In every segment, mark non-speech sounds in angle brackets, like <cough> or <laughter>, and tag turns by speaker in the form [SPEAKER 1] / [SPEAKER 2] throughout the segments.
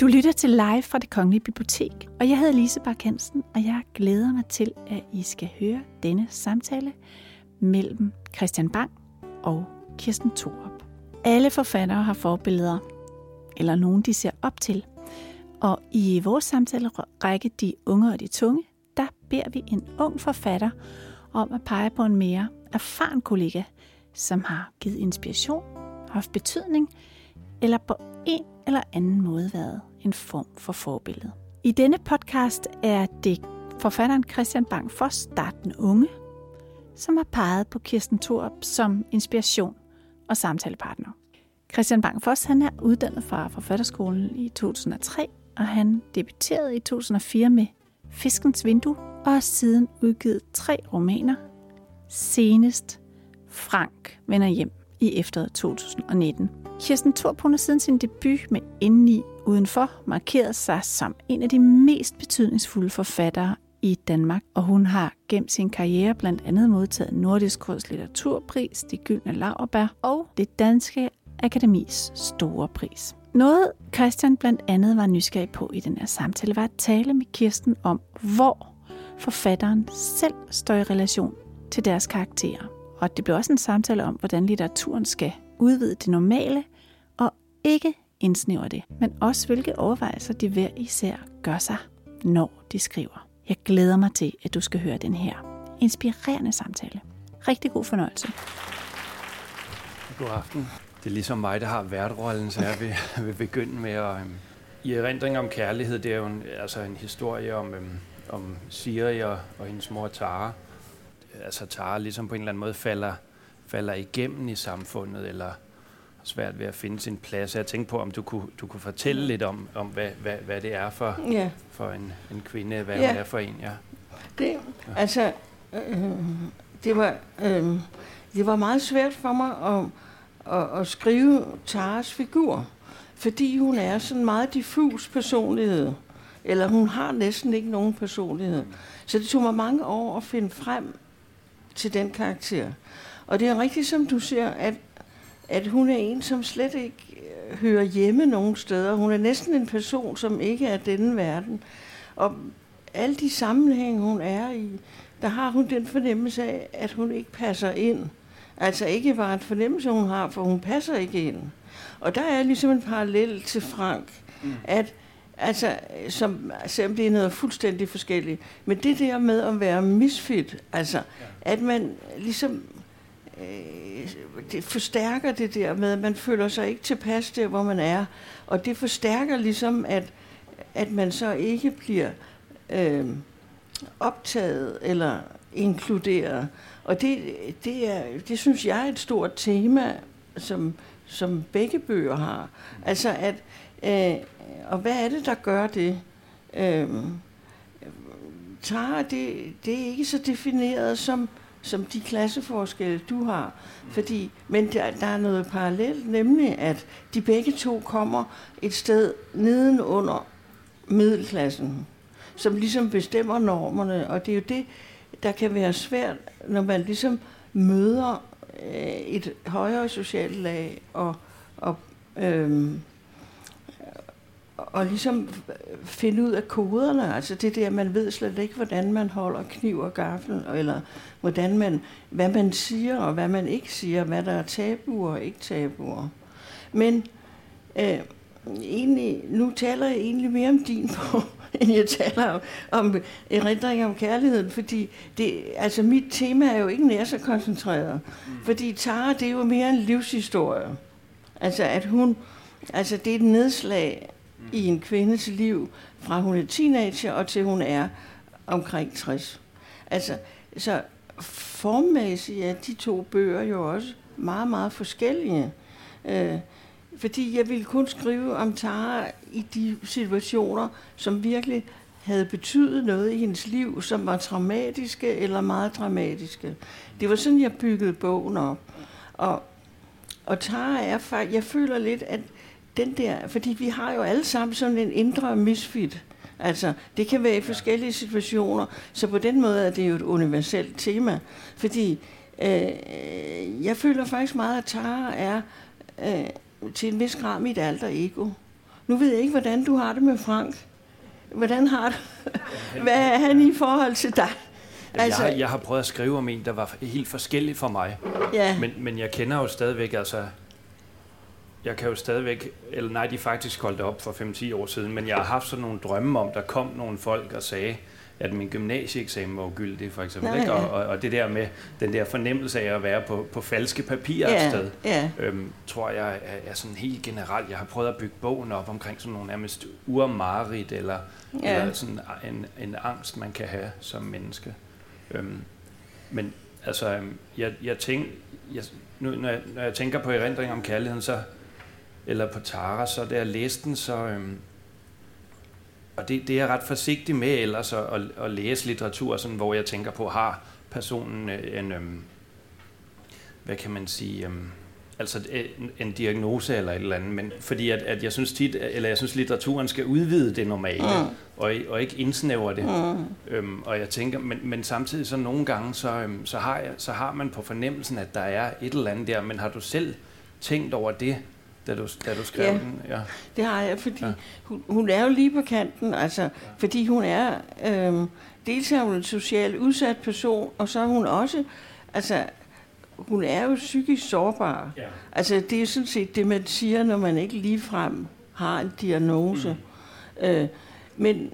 [SPEAKER 1] Du lytter til live fra det Kongelige Bibliotek, og jeg hedder Lise Barkensen, og jeg glæder mig til, at I skal høre denne samtale mellem Christian Bang og Kirsten Thorup. Alle forfattere har forbilleder, eller nogen de ser op til. Og i vores samtale række De Unge og de Tunge, der beder vi en ung forfatter om at pege på en mere erfaren kollega, som har givet inspiration, haft betydning, eller på en eller anden måde været en form for forbillede. I denne podcast er det forfatteren Christian Bang for Starten Unge, som har peget på Kirsten Thorup som inspiration og samtalepartner. Christian Bang Foss han er uddannet fra Forfatterskolen i 2003, og han debuterede i 2004 med Fiskens Vindue, og har siden udgivet tre romaner. Senest Frank vender hjem i efteråret 2019. Kirsten Thorp har siden sin debut med Indeni Udenfor markeret sig som en af de mest betydningsfulde forfattere i Danmark, og hun har gennem sin karriere blandt andet modtaget Nordisk Råds Litteraturpris, De Gyldne Lauerbær og det Danske Akademis Store Pris. Noget Christian blandt andet var nysgerrig på i den her samtale, var at tale med Kirsten om, hvor forfatteren selv står i relation til deres karakterer. Og det blev også en samtale om, hvordan litteraturen skal udvide det normale og ikke indsnævre det, men også hvilke overvejelser de hver især gør sig, når de skriver. Jeg glæder mig til, at du skal høre den her inspirerende samtale. Rigtig god fornøjelse.
[SPEAKER 2] God aften. Det er ligesom mig, der har værtrollen, så jeg vil, <laughs> vil begynde med at... Um, I erindring om kærlighed, det er jo en, altså en historie om, um, om Siri og, og hendes mor Tara. Altså Tara ligesom på en eller anden måde falder, falder igennem i samfundet, eller svært ved at finde sin plads. Jeg tænkte på, om du kunne, du kunne fortælle lidt om, om hvad, hvad, hvad det er for, ja. for en, en kvinde, hvad ja. hun er for en. Ja.
[SPEAKER 3] Det. Altså, øh, det, var, øh, det var meget svært for mig at, at, at skrive Taras figur, fordi hun er sådan meget diffus personlighed. Eller hun har næsten ikke nogen personlighed. Så det tog mig mange år at finde frem til den karakter. Og det er rigtigt, som du siger, at at hun er en, som slet ikke øh, hører hjemme nogen steder. Hun er næsten en person, som ikke er denne verden. Og alle de sammenhænge, hun er i, der har hun den fornemmelse af, at hun ikke passer ind. Altså ikke bare en fornemmelse, hun har, for hun passer ikke ind. Og der er ligesom en parallel til Frank, mm. at altså, som, selvom det er noget fuldstændig forskelligt, men det der med at være misfit, altså, at man ligesom øh, det forstærker det der med, at man føler sig ikke tilpas der, hvor man er. Og det forstærker ligesom, at, at man så ikke bliver øh, optaget eller inkluderet. Og det, det, er, det synes jeg er et stort tema, som, som begge bøger har. Altså at, øh, og hvad er det, der gør det? Øh, Tara, det, det er ikke så defineret som som de klasseforskelle, du har. Fordi, men der, der er noget parallelt, nemlig at de begge to kommer et sted nedenunder middelklassen, som ligesom bestemmer normerne, og det er jo det, der kan være svært, når man ligesom møder øh, et højere socialt lag og, og øhm, og ligesom finde ud af koderne. Altså det der, man ved slet ikke, hvordan man holder kniv og gaffel, eller hvordan man, hvad man siger og hvad man ikke siger, hvad der er tabuer og ikke tabuer. Men øh, egentlig, nu taler jeg egentlig mere om din på, <laughs> end jeg taler om, om erindring om kærligheden, fordi det, altså mit tema er jo ikke nær så koncentreret. Mm. Fordi Tara, det er jo mere en livshistorie. Altså at hun, altså det er et nedslag i en kvindes liv, fra hun er teenager og til hun er omkring 60. Altså, så formmæssigt er de to bøger jo også meget, meget forskellige. Øh, fordi jeg ville kun skrive om Tara i de situationer, som virkelig havde betydet noget i hendes liv, som var traumatiske eller meget dramatiske. Det var sådan, jeg byggede bogen op. Og, og Tara er faktisk, jeg føler lidt, at den der, fordi vi har jo alle sammen sådan en indre misfit. Altså, det kan være i forskellige situationer, så på den måde er det jo et universelt tema. Fordi øh, jeg føler faktisk meget, at Tara er øh, til en vis grad mit alter ego. Nu ved jeg ikke, hvordan du har det med Frank. Hvordan har du? Hvad er han i forhold til dig?
[SPEAKER 2] Altså, jeg, har, jeg har prøvet at skrive om en, der var helt forskellig for mig.
[SPEAKER 3] Ja.
[SPEAKER 2] Men, men jeg kender jo stadigvæk, altså... Jeg kan jo stadigvæk... Eller nej, de faktisk holdt op for 5-10 år siden, men jeg har haft sådan nogle drømme om, der kom nogle folk og sagde, at min gymnasieeksamen var ugyldig, for eksempel.
[SPEAKER 3] Nej,
[SPEAKER 2] ikke? Og, og, og det der med den der fornemmelse af at være på, på falske papirer
[SPEAKER 3] Ja,
[SPEAKER 2] et sted,
[SPEAKER 3] ja.
[SPEAKER 2] øhm, tror jeg er, er sådan helt generelt. Jeg har prøvet at bygge bogen op omkring sådan nogle nærmest urmarit, eller,
[SPEAKER 3] ja.
[SPEAKER 2] eller sådan en, en angst, man kan have som menneske. Øhm, men altså, øhm, jeg, jeg tænker, jeg, nu, når, jeg, når jeg tænker på erindring om kærligheden, så, eller på Tara, så da jeg læste den, så... Øhm, og det, det er jeg ret forsigtig med ellers at, at, at læse litteratur, sådan, hvor jeg tænker på, har personen øh, en, øhm, hvad kan man sige, øhm, altså en, en diagnose eller et eller andet, men fordi at, at jeg synes tit, eller jeg synes litteraturen skal udvide det normale,
[SPEAKER 3] Mm.
[SPEAKER 2] og, og ikke indsnævre det.
[SPEAKER 3] Mm.
[SPEAKER 2] Øhm, og jeg tænker, men, men samtidig så nogle gange, så, øhm, så, har jeg, så har man på fornemmelsen, at der er et eller andet der, men har du selv tænkt over det, da du, da du skrev
[SPEAKER 3] Ja.
[SPEAKER 2] den? Ja.
[SPEAKER 3] Det har jeg, fordi ja.
[SPEAKER 2] Ja.
[SPEAKER 3] hun, hun er jo lige på kanten, altså, fordi hun er, øhm, dels er hun en socialt udsat person, og så er hun også, altså, hun er jo psykisk sårbar.
[SPEAKER 2] Ja.
[SPEAKER 3] Altså, det er sådan set det, man siger, når man ikke ligefrem har en diagnose. Mm. Øh, men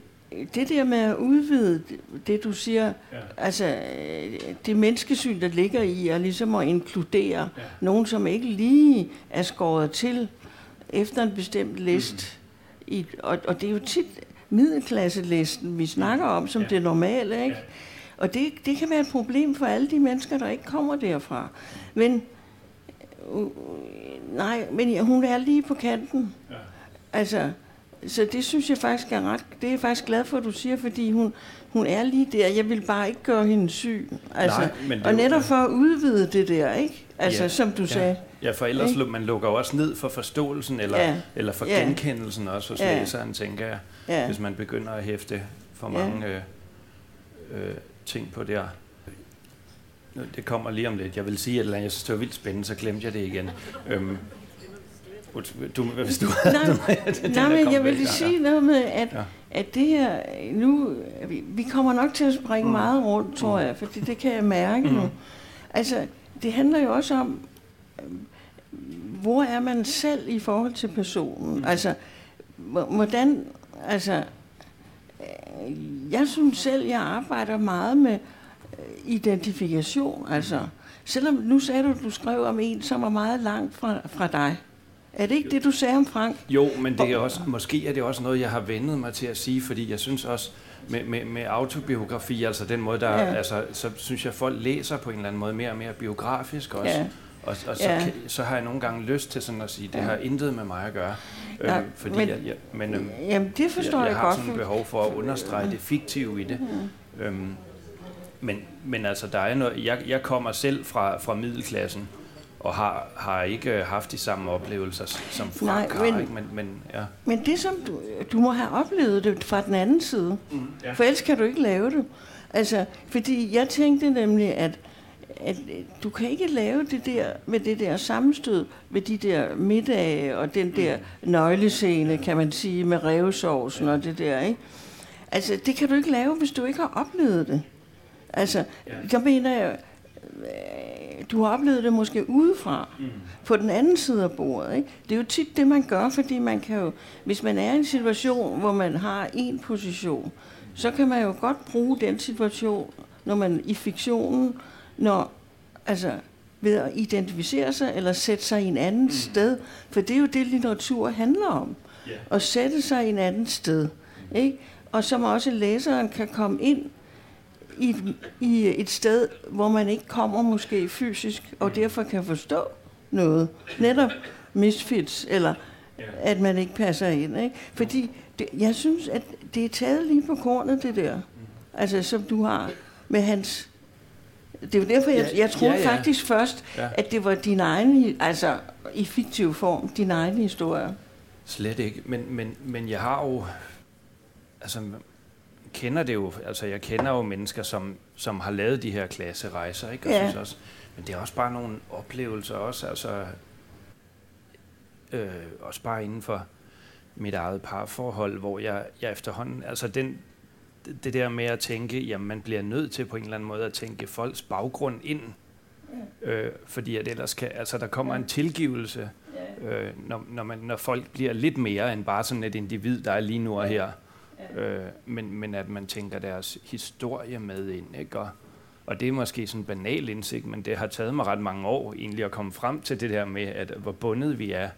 [SPEAKER 3] det der med at udvide det, du siger,
[SPEAKER 2] Ja.
[SPEAKER 3] altså det menneskesyn, der ligger i, er ligesom at inkludere
[SPEAKER 2] Ja.
[SPEAKER 3] nogen, som ikke lige er skåret til efter en bestemt list. Mm. I, og, og det er jo tit middelklasselisten, vi snakker om, som
[SPEAKER 2] Ja.
[SPEAKER 3] det normale, ikke?
[SPEAKER 2] Ja.
[SPEAKER 3] Og det, det kan være et problem for alle de mennesker, der ikke kommer derfra. Men øh, nej, men ja, hun er lige på kanten.
[SPEAKER 2] Ja.
[SPEAKER 3] Altså, så det synes jeg faktisk er ret... Det er jeg faktisk glad for, at du siger, fordi hun, hun er lige der. Jeg vil bare ikke gøre hende syg. Altså,
[SPEAKER 2] Nej, men det
[SPEAKER 3] og netop for at udvide det der, ikke? Altså,
[SPEAKER 2] Ja,
[SPEAKER 3] som du
[SPEAKER 2] ja.
[SPEAKER 3] sagde.
[SPEAKER 2] Ja, for ellers
[SPEAKER 3] Ikke?
[SPEAKER 2] man lukker jo også ned for forståelsen, eller,
[SPEAKER 3] Ja.
[SPEAKER 2] eller for
[SPEAKER 3] Ja.
[SPEAKER 2] genkendelsen også hos
[SPEAKER 3] Ja.
[SPEAKER 2] læseren, tænker jeg,
[SPEAKER 3] Ja.
[SPEAKER 2] hvis man begynder at hæfte for
[SPEAKER 3] Ja.
[SPEAKER 2] mange øh, øh, ting på der. Nu, Det kommer lige om lidt. Jeg vil sige, at jeg synes, det var vildt spændende, så glemte jeg det igen. Øhm, du, hvis du
[SPEAKER 3] Nej, <laughs>
[SPEAKER 2] den
[SPEAKER 3] nej
[SPEAKER 2] der
[SPEAKER 3] men jeg vil
[SPEAKER 2] væk,
[SPEAKER 3] lige
[SPEAKER 2] ja,
[SPEAKER 3] sige noget med, at,
[SPEAKER 2] Ja.
[SPEAKER 3] at det her, nu, vi, vi kommer nok til at springe mm. meget rundt, tror jeg, fordi det kan jeg mærke mm. nu. Altså, det handler jo også om, hvor er man selv i forhold til personen? Mm. Altså, hvor- hvordan, altså, jeg synes selv, jeg arbejder meget med øh, identifikation, altså, selvom nu sagde du, at du skrev om en, som er meget langt fra, fra dig. Er det ikke det, du sagde om Frank?
[SPEAKER 2] Jo, men det er også, måske er det også noget, jeg har vendet mig til at sige, fordi jeg synes også, med, med, med autobiografi, altså den måde, der,
[SPEAKER 3] Ja.
[SPEAKER 2] ja. altså, så synes jeg, folk læser på en eller anden måde mere og mere biografisk også.
[SPEAKER 3] Ja.
[SPEAKER 2] Og, og så,
[SPEAKER 3] Ja.
[SPEAKER 2] så har jeg nogle gange lyst til sådan at sige, det
[SPEAKER 3] Ja.
[SPEAKER 2] har intet med mig at gøre.
[SPEAKER 3] Nej,
[SPEAKER 2] øhm, fordi
[SPEAKER 3] men-
[SPEAKER 2] jeg, jeg, men øhm,
[SPEAKER 3] Jamen, det forstår
[SPEAKER 2] jeg,
[SPEAKER 3] jeg,
[SPEAKER 2] jeg har
[SPEAKER 3] godt.
[SPEAKER 2] sådan et behov for at understrege det fiktive i det. Øhm, men, men altså, der er noget, jeg, jeg kommer selv fra, fra middelklassen, og har, har ikke haft de samme oplevelser, som Frank
[SPEAKER 3] Nej,
[SPEAKER 2] har.
[SPEAKER 3] men-
[SPEAKER 2] Ikke? Men, men, ja.
[SPEAKER 3] Men det som du, du må have oplevet det fra den anden side.
[SPEAKER 2] Mm, ja.
[SPEAKER 3] For ellers kan du ikke lave det. Altså, fordi jeg tænkte nemlig, at, at du kan ikke lave det der med det der sammenstød med de der middage og den der nøglescene, kan man sige, med revsovsen og det der, ikke? Altså, det kan du ikke lave, hvis du ikke har oplevet det. Altså,
[SPEAKER 2] Ja.
[SPEAKER 3] der mener jeg, du har oplevet det måske udefra,
[SPEAKER 2] Mm.
[SPEAKER 3] på den anden side af bordet. Ikke? Det er jo tit det, man gør, fordi man kan jo, hvis man er i en situation, hvor man har en position, så kan man jo godt bruge den situation, når man i fiktionen, når, altså, ved at identificere sig eller sætte sig i en anden mm. sted. For det er jo det, litteratur handler om.
[SPEAKER 2] Ja.
[SPEAKER 3] At sætte sig i en anden sted. Ikke? Og som også læseren kan komme ind i et, i et sted, hvor man ikke kommer måske fysisk, og derfor kan forstå noget. Netop misfits, eller at man ikke passer ind. Ikke? Fordi det, jeg synes, at det er taget lige på kornet, det der. Altså, som du har med hans... Det er jo derfor, jeg, jeg troede
[SPEAKER 2] ja, ja.
[SPEAKER 3] faktisk først,
[SPEAKER 2] Ja.
[SPEAKER 3] at det var din egen, altså i fiktiv form, din egen historie.
[SPEAKER 2] Slet ikke, men, men, men jeg har jo, altså kender det jo, altså jeg kender jo mennesker, som, som har lavet de her klasserejser, ikke? Og
[SPEAKER 3] Ja.
[SPEAKER 2] synes også, men det er også bare nogle oplevelser også, altså øh, også bare inden for mit eget parforhold, hvor jeg, jeg efterhånden, altså den, det der med at tænke, jamen man bliver nødt til på en eller anden måde at tænke folks baggrund ind, øh, fordi at ellers kan, altså der kommer en tilgivelse, øh, når, når, man, når folk bliver lidt mere end bare sådan et individ, der er lige nu og her, øh, men, men at man tænker deres historie med ind, ikke? Og, og det er måske sådan en banal indsigt, men det har taget mig ret mange år egentlig at komme frem til det der med, at hvor bundet vi er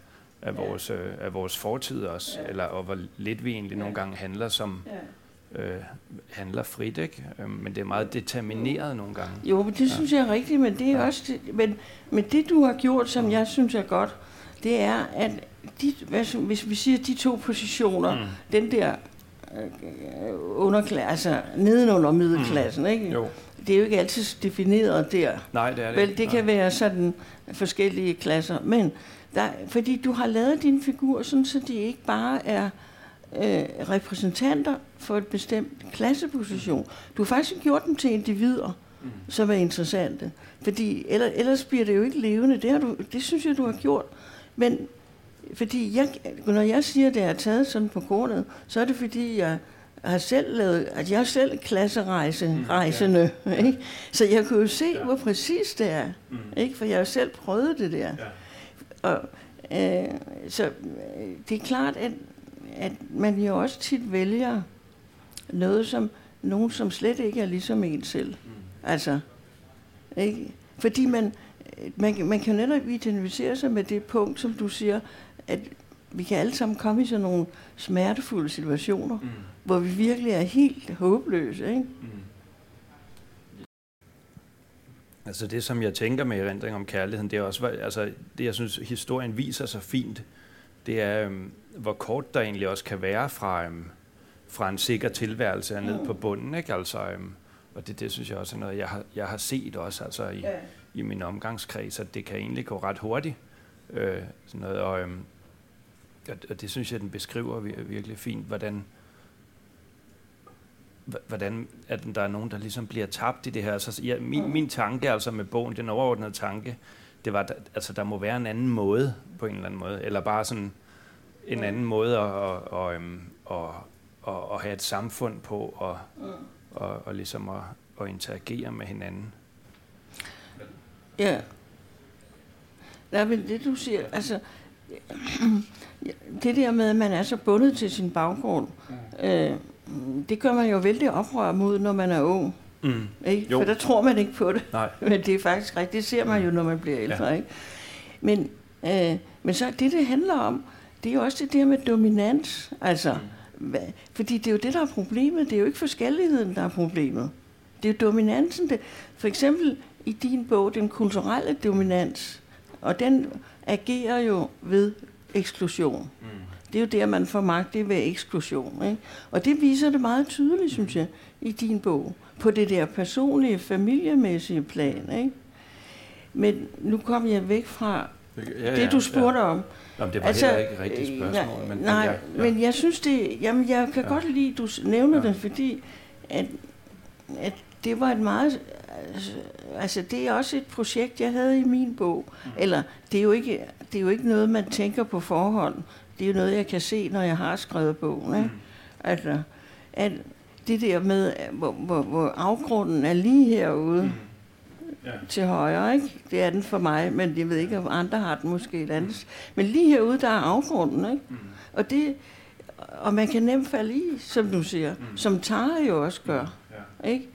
[SPEAKER 2] af ja. vores, øh, af vores fortid også, ja. eller og hvor lidt vi egentlig ja. nogle gange handler som ja. øh, handler frit, ikke? Øh, men det er meget determineret nogle gange.
[SPEAKER 3] Jo, men det ja. synes jeg er rigtigt, men det er ja. også det, men, men det du har gjort, som jeg synes er godt, det er, at de, hvad, hvis vi siger de to positioner, mm. den der underklasse, altså nedenunder middelklassen, mm. ikke? Jo. Det er jo ikke altid defineret der.
[SPEAKER 2] Nej, det er det
[SPEAKER 3] Vel, det Nej. kan være sådan forskellige klasser, men der, fordi du har lavet din figur sådan, så de ikke bare er øh, repræsentanter for et bestemt klasseposition. Du har faktisk gjort dem til individer, mm. som er interessante. Fordi ellers, ellers bliver det jo ikke levende. Det, har du, det synes jeg, du har gjort. Men fordi jeg, når jeg siger, at det er taget sådan på kortet, så er det fordi, jeg har selv lavet, at jeg er selv klasserejse, mm, rejsende, ja. ikke? Så jeg kunne jo se, ja. hvor præcis det er, mm. ikke? For jeg har selv prøvet det der. Ja. Og, øh, så øh, det er klart, at, at man jo også tit vælger noget, som nogen, som slet ikke er ligesom en selv. Mm. Altså, ikke? Fordi man, man, man kan netop identificere sig med det punkt, som du siger, at vi kan alle sammen komme i sådan nogle smertefulde situationer, mm. hvor vi virkelig er helt håbløse. Ikke? Mm.
[SPEAKER 2] Altså det, som jeg tænker med erindring om kærligheden, det er også, altså det, jeg synes, historien viser så fint, det er, øhm, hvor kort der egentlig også kan være fra, øhm, fra en sikker tilværelse og ned på bunden, ikke? Altså, øhm, og det, det synes jeg også er noget, jeg har, jeg har set også altså i, ja. i min omgangskreds, at det kan egentlig gå ret hurtigt. Øh, sådan noget, og, øhm, og det synes jeg, den beskriver virkelig fint, hvordan, hvordan at der er nogen, der ligesom bliver tabt i det her. Så ja, min, min tanke altså med bogen, den overordnede tanke, det var, altså der må være en anden måde på en eller anden måde, eller bare sådan en anden måde at, at, at, øhm, at, at, at have et samfund på, og, og, og ligesom at, at interagere med hinanden.
[SPEAKER 3] Ja. Ja, men det du siger, altså, det der med, at man er så bundet til sin baggrund, øh, det gør man jo vældig oprør mod, når man er ung. Mm. Ikke? For der tror man ikke på det. Nej. <laughs> Men det er faktisk rigtigt. Det ser man jo, når man bliver ældre. Ja. Ikke? Men, øh, men så det, det handler om, det er jo også det der med dominans. Altså, mm. hvad, fordi det er jo det, der er problemet. Det er jo ikke forskelligheden, der er problemet. Det er jo dominansen. Det, for eksempel i din bog, den kulturelle dominans. Og den agerer jo ved eksklusion. Mm. Det er jo der, man får magt, det er ved eksklusion. Ikke? Og det viser det meget tydeligt, synes jeg, i din bog, på det der personlige, familiemæssige plan. Ikke? Men nu kom jeg væk fra ja, ja, det, du spurgte ja. om.
[SPEAKER 2] Jamen, det var altså, heller ikke rigtigt spørgsmål.
[SPEAKER 3] Nej, men, nej, ja, ja. men jeg synes det, jamen jeg kan ja. godt lide, at du nævner ja. det, fordi at, at det var et meget, altså det er også et projekt, jeg havde i min bog. Mm. Eller det er, jo ikke, det er jo ikke noget, man tænker på forhånd. Det er jo noget, jeg kan se, når jeg har skrevet bogen. Ikke? Mm. Altså, at det der med, hvor, hvor, hvor afgrunden er lige herude mm. ja. til højre, ikke? det er den for mig, men jeg ved ikke, om andre har den måske et andet. Men lige herude, der er afgrunden. Ikke? Mm. Og, det, og man kan nemt falde i, som du siger, mm. som Tara jo også gør. Mm. Ja. Ikke?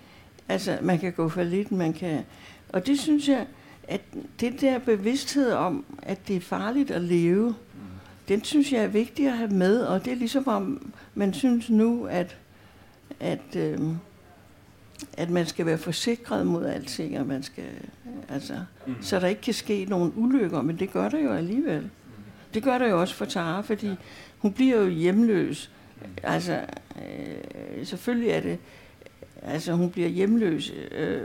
[SPEAKER 3] Altså, man kan gå for lidt, man kan... Og det synes jeg, at det der bevidsthed om, at det er farligt at leve, mm. den synes jeg er vigtig at have med, og det er ligesom om, man synes nu, at, at, øh, at man skal være forsikret mod alting, og man skal, altså, mm. så der ikke kan ske nogen ulykker, men det gør der jo alligevel. Det gør der jo også for Tara, fordi hun bliver jo hjemløs. Altså, øh, selvfølgelig er det, altså hun bliver hjemløs, øh,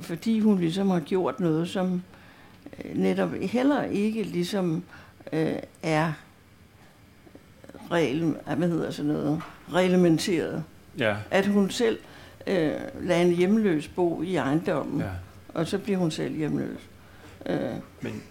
[SPEAKER 3] fordi hun ligesom har gjort noget, som øh, netop heller ikke ligesom øh, er regel, hvad hedder sådan noget, reglementeret. Ja. At hun selv øh, lader en hjemløs bo i ejendommen, ja. og så bliver hun selv hjemløs.
[SPEAKER 2] Øh. Men,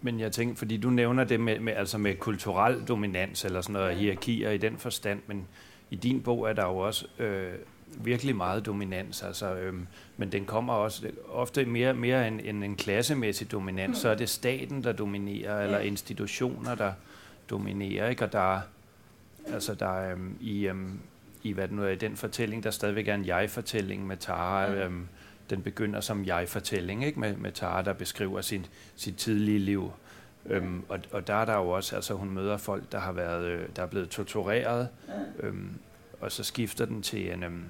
[SPEAKER 2] men jeg tænker, fordi du nævner det med, med, altså med kulturel dominans eller sådan noget, hierarkier i den forstand, men i din bog er der jo også øh, virkelig meget dominans, altså, øh, men den kommer også ofte mere, mere end, end en klassemæssig dominans, mm. så er det staten, der dominerer, eller institutioner, der dominerer, ikke? og der, altså der øh, i, øh, i, hvad det nu er, i den fortælling, der stadigvæk er en jeg-fortælling med Tara, mm. øh, den begynder som jeg-fortælling, ikke? Med, med Tara, der beskriver sin, sit tidlige liv. Øhm, og, og der er der jo også, altså hun møder folk, der har været, øh, der er blevet tortureret, øhm, og så skifter den til en, øhm,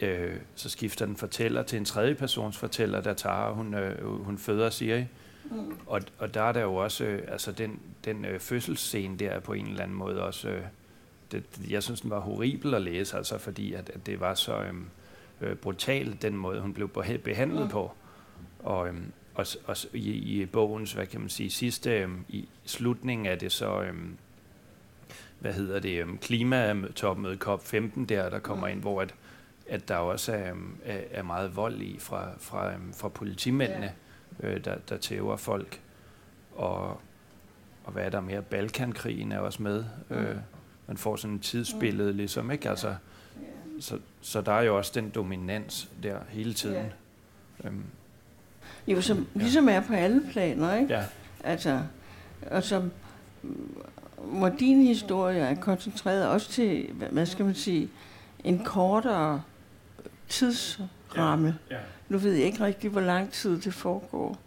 [SPEAKER 2] øh, så skifter den fortæller til en tredje persons fortæller, der tager, hun, øh, hun føder Siri. Mm. Og, og der er der jo også, øh, altså den, den øh, fødselsscene der på en eller anden måde også, øh, det, jeg synes, den var horribel at læse, altså fordi at, at det var så, øh, øh, brutal, den måde, hun blev behandlet mm. på. Og, øhm, og, og i, i bogens, hvad kan man sige, sidste, øhm, i slutningen af det så, øhm, hvad hedder det, øhm, klimatopmøde COP15 der, der kommer mm. ind, hvor at, at der også er, øhm, er, er meget vold i fra, fra, øhm, fra politimændene, yeah. øh, der, der tæver folk. Og, og hvad er der mere? Balkankrigen er også med. Mm. Øh, man får sådan en tidsbillede, ligesom, ikke? Altså, så, så der er jo også den dominans der hele tiden. Ja. Øhm.
[SPEAKER 3] Jo, som ja. ligesom er på alle planer, ikke?
[SPEAKER 2] Ja.
[SPEAKER 3] Altså, og som, hvor din historie er koncentreret også til, hvad skal man sige, en kortere tidsramme. Ja. Ja. Nu ved jeg ikke rigtig, hvor lang tid det foregår.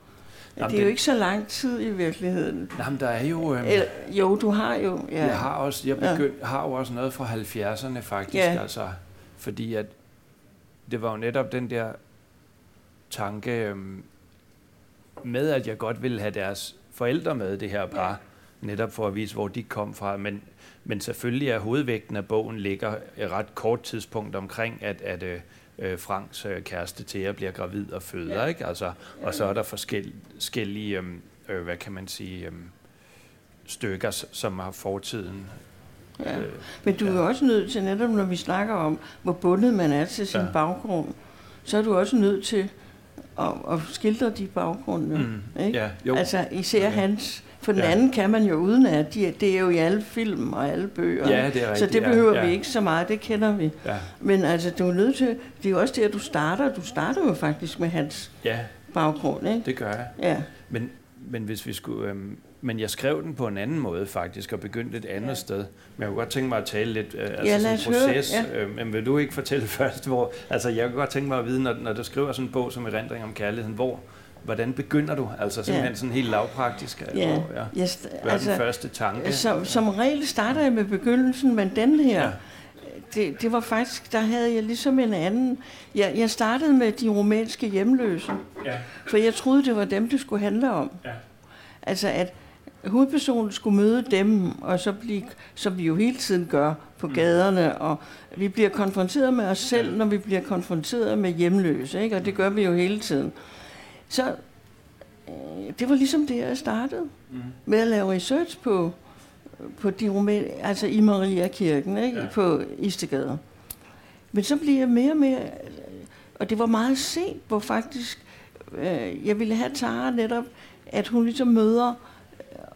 [SPEAKER 3] Jamen, det er jo ikke så lang tid i virkeligheden.
[SPEAKER 2] Jamen, der er jo... Øhm,
[SPEAKER 3] Eller, jo, du har jo...
[SPEAKER 2] Ja. Jeg har også, jeg begynd, ja. har jo også noget fra 70'erne faktisk. Ja. Altså, fordi at det var jo netop den der tanke øhm, med, at jeg godt ville have deres forældre med, det her par, ja. Netop for at vise, hvor de kom fra. Men, men selvfølgelig er hovedvægten af bogen ligger et ret kort tidspunkt omkring, at, at øh, øh Franks øh, kæreste Thea bliver gravid og føder, ja. ikke? Altså, og så er der forskellige, øh, øh, hvad kan man sige, øh, stykker, som har fortiden
[SPEAKER 3] Ja. Øh, Men du er ja. også nødt til, netop når vi snakker om, hvor bundet man er til sin ja. baggrund, så er du også nødt til at, at skildre de baggrunde. Mm. Ikke? Ja, jo. Altså især okay. hans. For den ja. anden kan man jo uden at de, det er jo i alle film og alle bøger.
[SPEAKER 2] Ja, det er rigtigt,
[SPEAKER 3] så det behøver ja. vi ikke så meget, det kender vi. Ja. Men altså, du er nødt til, det er jo også der, du starter. Du starter jo faktisk med hans ja. baggrund. Ikke?
[SPEAKER 2] det gør jeg. Ja. Men, men hvis vi skulle... Øhm, men jeg skrev den på en anden måde faktisk, og begyndte et andet ja. sted. Men jeg kunne godt tænke mig at tale lidt, øh, altså ja, sådan en proces. Ja. Øh, men vil du ikke fortælle <laughs> først, hvor... Altså jeg kunne godt tænke mig at vide, når, når du skriver sådan en bog som Erindring om kærligheden, hvor, hvordan begynder du? Altså simpelthen ja. sådan helt lavpraktisk.
[SPEAKER 3] Ja. Hvor, ja. Yes,
[SPEAKER 2] Hvad er altså, den første tanke?
[SPEAKER 3] Som, som regel starter jeg med begyndelsen, men den her... Ja. Det, det var faktisk, der havde jeg ligesom en anden... Jeg, jeg startede med de romanske hjemløse, ja. for jeg troede, det var dem, det skulle handle om. Ja. Altså at hovedpersonen skulle møde dem, og så blive, som vi jo hele tiden gør på mm. gaderne, og vi bliver konfronteret med os selv, når vi bliver konfronteret med hjemløse, ikke? og det gør vi jo hele tiden. Så øh, det var ligesom det, jeg startede mm. med at lave research på, på de roman, altså i Maria Kirken, ikke? Ja. på Istegade. Men så blev jeg mere og mere, og det var meget sent, hvor faktisk øh, jeg ville have Tara netop, at hun ligesom møder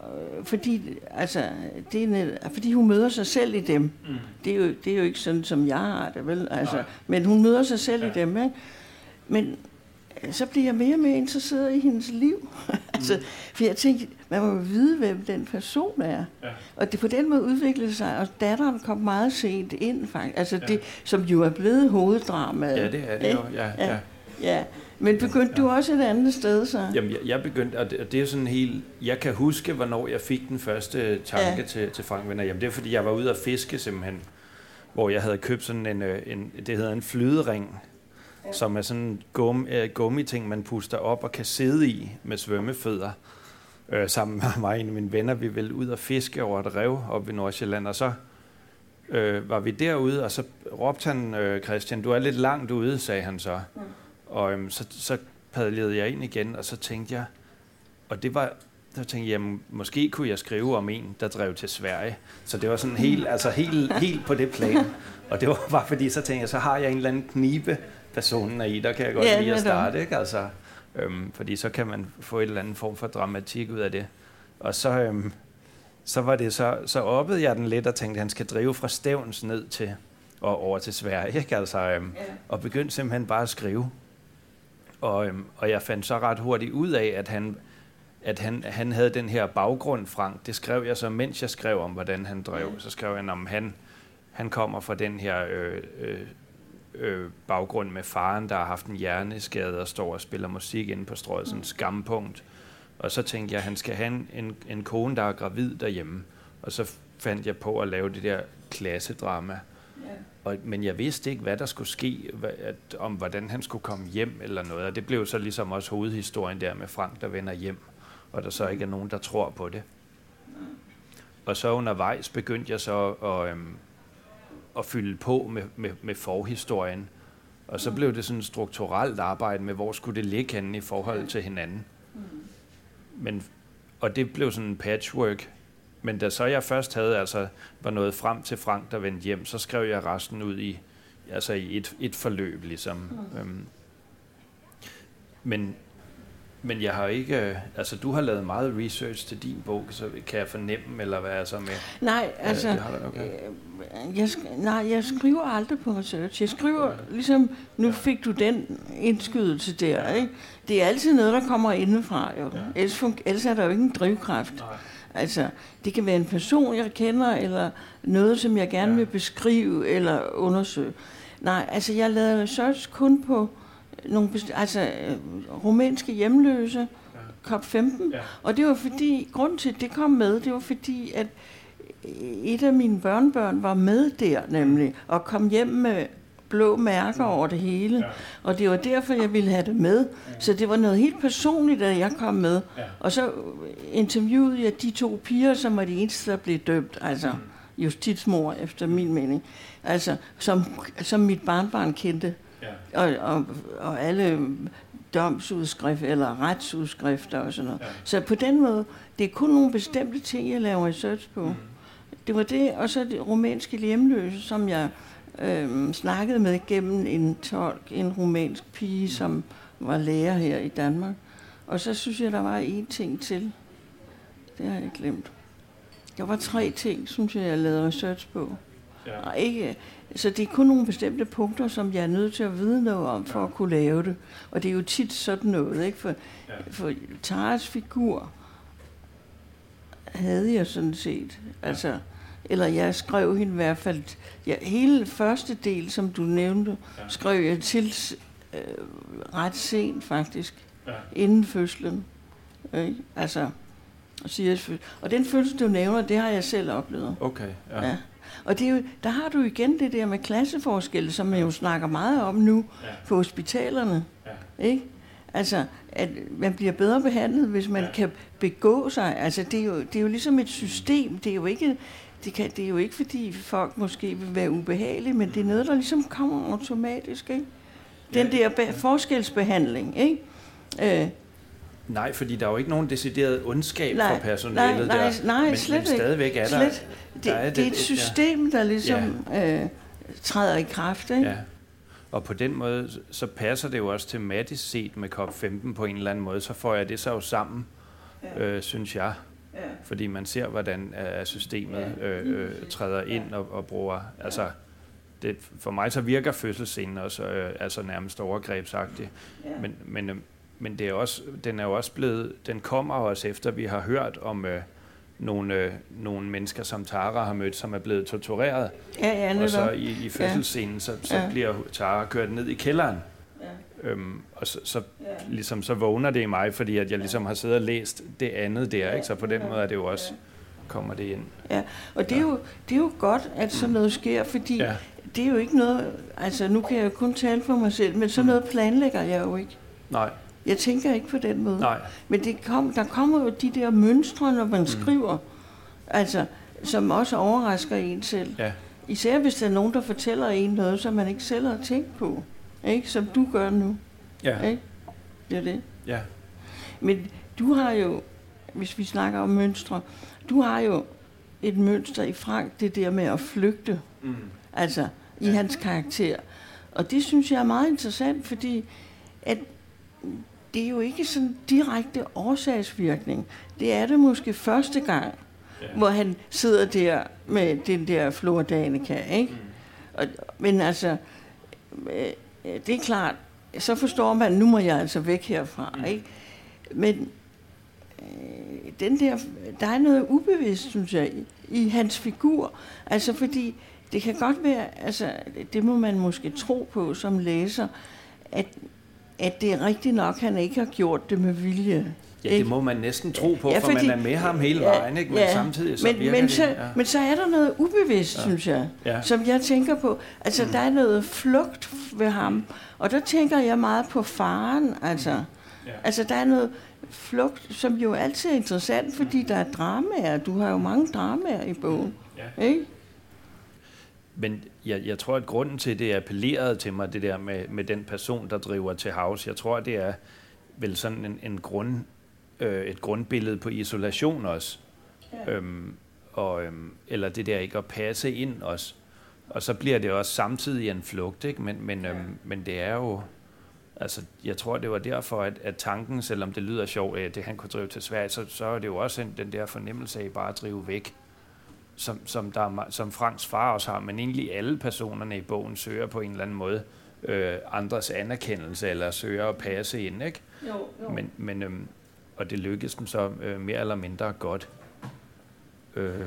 [SPEAKER 3] Øh, fordi, altså, det er net, fordi hun møder sig selv i dem. Mm. Det, er jo, det er jo ikke sådan, som jeg har det, vel? Altså, men hun møder sig selv ja. i dem, ikke? Men så bliver jeg mere og mere interesseret i hendes liv. <laughs> altså, mm. For jeg tænkte, man må vide, hvem den person er. Ja. Og det på den måde udviklede sig, og datteren kom meget sent ind, faktisk. Altså ja. det, som jo er blevet hoveddramaet.
[SPEAKER 2] Ja, det er det jo, ja. ja. ja.
[SPEAKER 3] ja. Men begyndte ja. du også et andet sted så?
[SPEAKER 2] Jamen, jeg, jeg begyndte, og det, og det er sådan helt... Jeg kan huske, hvornår jeg fik den første tanke ja. til, til Frank Venner. Jamen, det er fordi, jeg var ude at fiske simpelthen, hvor jeg havde købt sådan en, øh, en det hedder en flydering, ja. som er sådan en gum, uh, gummiting, man puster op og kan sidde i med svømmefødder. Øh, sammen med <laughs> mig og en af mine venner, vi ville ud og fiske over et rev op i Nordsjælland, og så øh, var vi derude, og så råbte han, øh, Christian, du er lidt langt ude, sagde han så. Mm. Og øhm, så, så padlede jeg ind igen, og så tænkte jeg, og det var, så tænkte jeg, jamen, måske kunne jeg skrive om en, der drev til Sverige. Så det var sådan helt, altså helt, helt på det plan. <laughs> Og det var bare fordi, så tænkte jeg, så har jeg en eller anden knibe, personen er i, der kan jeg godt ja, lide at starte, ikke? Altså, øhm, fordi så kan man få et eller andet form for dramatik ud af det. Og så, øhm, så var det så, så oppede jeg den lidt og tænkte, at han skal drive fra Stævns ned til og over til Sverige, ikke? Altså, øhm, ja. og begyndte simpelthen bare at skrive. Og, øhm, og jeg fandt så ret hurtigt ud af, at han, at han, han havde den her baggrund, Frank. Det skrev jeg så, mens jeg skrev om, hvordan han drev. Så skrev jeg om, han, han kommer fra den her øh, øh, øh, baggrund med faren, der har haft en hjerneskade og står og spiller musik inde på strået, sådan en skampunkt. Og så tænkte jeg, at han skal have en, en, en kone, der er gravid derhjemme. Og så fandt jeg på at lave det der klassedrama. Ja. Og, men jeg vidste ikke, hvad der skulle ske, hvad, at, om hvordan han skulle komme hjem eller noget. Og det blev så ligesom også hovedhistorien der med Frank, der vender hjem, og der så ikke er nogen, der tror på det. Og så undervejs begyndte jeg så at, øhm, at fylde på med, med, med forhistorien. Og så blev det sådan et strukturelt arbejde med, hvor skulle det ligge henne i forhold til hinanden. Men, og det blev sådan en patchwork. Men da så jeg først havde, altså var nået frem til Frank, der vendte hjem, så skrev jeg resten ud i, altså i et, et forløb, ligesom. Mm. Øhm, men men jeg har ikke, øh, altså du har lavet meget research til din bog, så kan jeg fornemme, eller hvad er så med?
[SPEAKER 3] Nej, altså, det har du, okay. Øh, jeg, nej, jeg skriver aldrig på research. Jeg skriver, ligesom, nu fik du den indskydelse der, ikke? Det er altid noget, der kommer indefra, jo. Ja. Ellers, ellers er der jo ikke en drivkraft. Nej. Altså, det kan være en person, jeg kender, eller noget, som jeg gerne ja. vil beskrive eller undersøge. Nej, altså, jeg lavede research kun på nogle altså øh, rumænske hjemløse, ja. COP15. Ja. Og det var fordi, grund til at det kom med, det var fordi, at et af mine børnebørn var med der nemlig, og kom hjem med blå mærker ja. over det hele. Ja. Og det var derfor, jeg ville have det med. Ja. Så det var noget helt personligt, da jeg kom med. Ja. Og så interviewede jeg de to piger, som var de eneste, der blev dømt. Altså mm. justitsmor, efter min mening. Altså, som, som mit barnbarn kendte. Ja. Og, og, og alle domsudskrifter eller retsudskrifter og sådan noget. Ja. Så på den måde, det er kun nogle bestemte ting, jeg laver research på. Mm. Det var det, og så det rumænske hjemløse, som jeg øh, snakkede med gennem en tolk, en rumænsk pige, som var lærer her i Danmark. Og så synes jeg, der var en ting til. Det har jeg glemt. Der var tre ting, synes jeg, jeg lavede research på. Ja. Og ikke, så det er kun nogle bestemte punkter, som jeg er nødt til at vide noget om, for ja. at kunne lave det. Og det er jo tit sådan noget, ikke? For, ja. for Taras figur havde jeg sådan set. Ja. Altså, eller jeg skrev hende i hvert fald, ja, hele første del, som du nævnte, ja. skrev jeg til øh, ret sent faktisk, ja. inden fødslen. Øh, altså, og den følelse, du nævner, det har jeg selv oplevet.
[SPEAKER 2] Okay, ja. ja.
[SPEAKER 3] Og det er jo, der har du igen det der med klasseforskelle, som man jo snakker meget om nu ja. på hospitalerne. Ja. Ikke? Altså, at man bliver bedre behandlet, hvis man ja. kan begå sig. Altså, det er, jo, det er jo ligesom et system. Det er jo ikke, det, kan, det er jo ikke, fordi folk måske vil være ubehagelige, men det er noget, der ligesom kommer automatisk. Ikke? Den der be- forskelsbehandling. Ikke? Øh,
[SPEAKER 2] Nej, fordi der er jo ikke nogen decideret ondskab nej, for personalet
[SPEAKER 3] nej, nej,
[SPEAKER 2] der.
[SPEAKER 3] Nej, men, slet
[SPEAKER 2] men stadigvæk er
[SPEAKER 3] slet.
[SPEAKER 2] der...
[SPEAKER 3] Det, der er det, det er et system, der ligesom ja. øh, træder i kraft. Ikke? Ja.
[SPEAKER 2] Og på den måde, så passer det jo også tematisk set med COP15 på en eller anden måde. Så får jeg det så jo sammen, ja. øh, synes jeg. Ja. Fordi man ser, hvordan uh, systemet øh, øh, træder ind og, og bruger... Altså, det, for mig så virker fødselsscenen også øh, altså nærmest overgrebsagtig. Ja. Men, men øh, men det er også, den er jo også blevet, den kommer også efter, vi har hørt om øh, nogle, øh, nogle mennesker, som Tara har mødt, som er blevet tortureret.
[SPEAKER 3] Ja, ja,
[SPEAKER 2] og så i, i fødselsscenen, ja. så, så ja. bliver Tara kørt ned i kælderen. Ja. Øhm, og så, så, ja. ligesom, så vågner det i mig, fordi at jeg ligesom har siddet og læst det andet der, ikke? så på den måde er det jo også, kommer det ind.
[SPEAKER 3] Ja, og det er, jo, det er jo godt, at sådan noget sker, fordi ja. det er jo ikke noget, altså nu kan jeg jo kun tale for mig selv, men sådan mm. noget planlægger jeg jo ikke.
[SPEAKER 2] Nej.
[SPEAKER 3] Jeg tænker ikke på den måde.
[SPEAKER 2] Nej.
[SPEAKER 3] Men det kom, der kommer jo de der mønstre, når man mm. skriver, altså, som også overrasker en selv.
[SPEAKER 2] Ja.
[SPEAKER 3] Især hvis der er nogen, der fortæller en noget, som man ikke selv har tænkt på. Ikke? Som du gør nu.
[SPEAKER 2] Ja.
[SPEAKER 3] Ikke? Det er det.
[SPEAKER 2] Ja.
[SPEAKER 3] Men du har jo, hvis vi snakker om mønstre, du har jo et mønster i Frank, det der med at flygte. Mm. Altså, i ja. hans karakter. Og det synes jeg er meget interessant, fordi at det er jo ikke sådan direkte årsagsvirkning. Det er det måske første gang, ja. hvor han sidder der med den der flordanica, ikke? Mm. Og, men altså, øh, det er klart, så forstår man, nu må jeg altså væk herfra, mm. ikke? Men øh, den der, der er noget ubevidst, synes jeg, i, i hans figur. Altså fordi, det kan godt være, altså det må man måske tro på som læser, at, at det er rigtigt nok, at han ikke har gjort det med vilje.
[SPEAKER 2] Ja, det må man næsten tro på, ja, fordi, for man er med ham hele ja, vejen, ikke? men ja, samtidig så
[SPEAKER 3] men,
[SPEAKER 2] virker
[SPEAKER 3] men
[SPEAKER 2] det.
[SPEAKER 3] Så,
[SPEAKER 2] Ja.
[SPEAKER 3] Men så er der noget ubevidst, ja. synes jeg,
[SPEAKER 2] Ja.
[SPEAKER 3] som jeg tænker på. Altså, mm. der er noget flugt ved ham, og der tænker jeg meget på faren, altså.
[SPEAKER 2] Ja.
[SPEAKER 3] Altså, der er noget flugt, som jo altid er interessant, fordi der er dramaer. Du har jo mange dramaer i bogen,
[SPEAKER 2] Ja.
[SPEAKER 3] ikke?
[SPEAKER 2] Men jeg, jeg tror, at grunden til, det appellerede til mig, det der med, med den person, der driver til havs, jeg tror, det er vel sådan en, en grund, øh, et grundbillede på isolation også. Ja. Øhm, og, øhm, eller det der ikke at passe ind også. Og så bliver det også samtidig en flugt, ikke? Men, men, øhm, men det er jo... Altså, jeg tror, det var derfor, at, at tanken, selvom det lyder sjovt, at det han kunne drive til Sverige, så, så er det jo også en, den der fornemmelse af bare at drive væk, som, som, der er, som Franks far også har, men egentlig alle personerne i bogen søger på en eller anden måde øh, andres anerkendelse, eller søger at passe ind, ikke?
[SPEAKER 3] Jo, jo.
[SPEAKER 2] Men, men, øhm, og det lykkes dem så øh, mere eller mindre godt. Øh,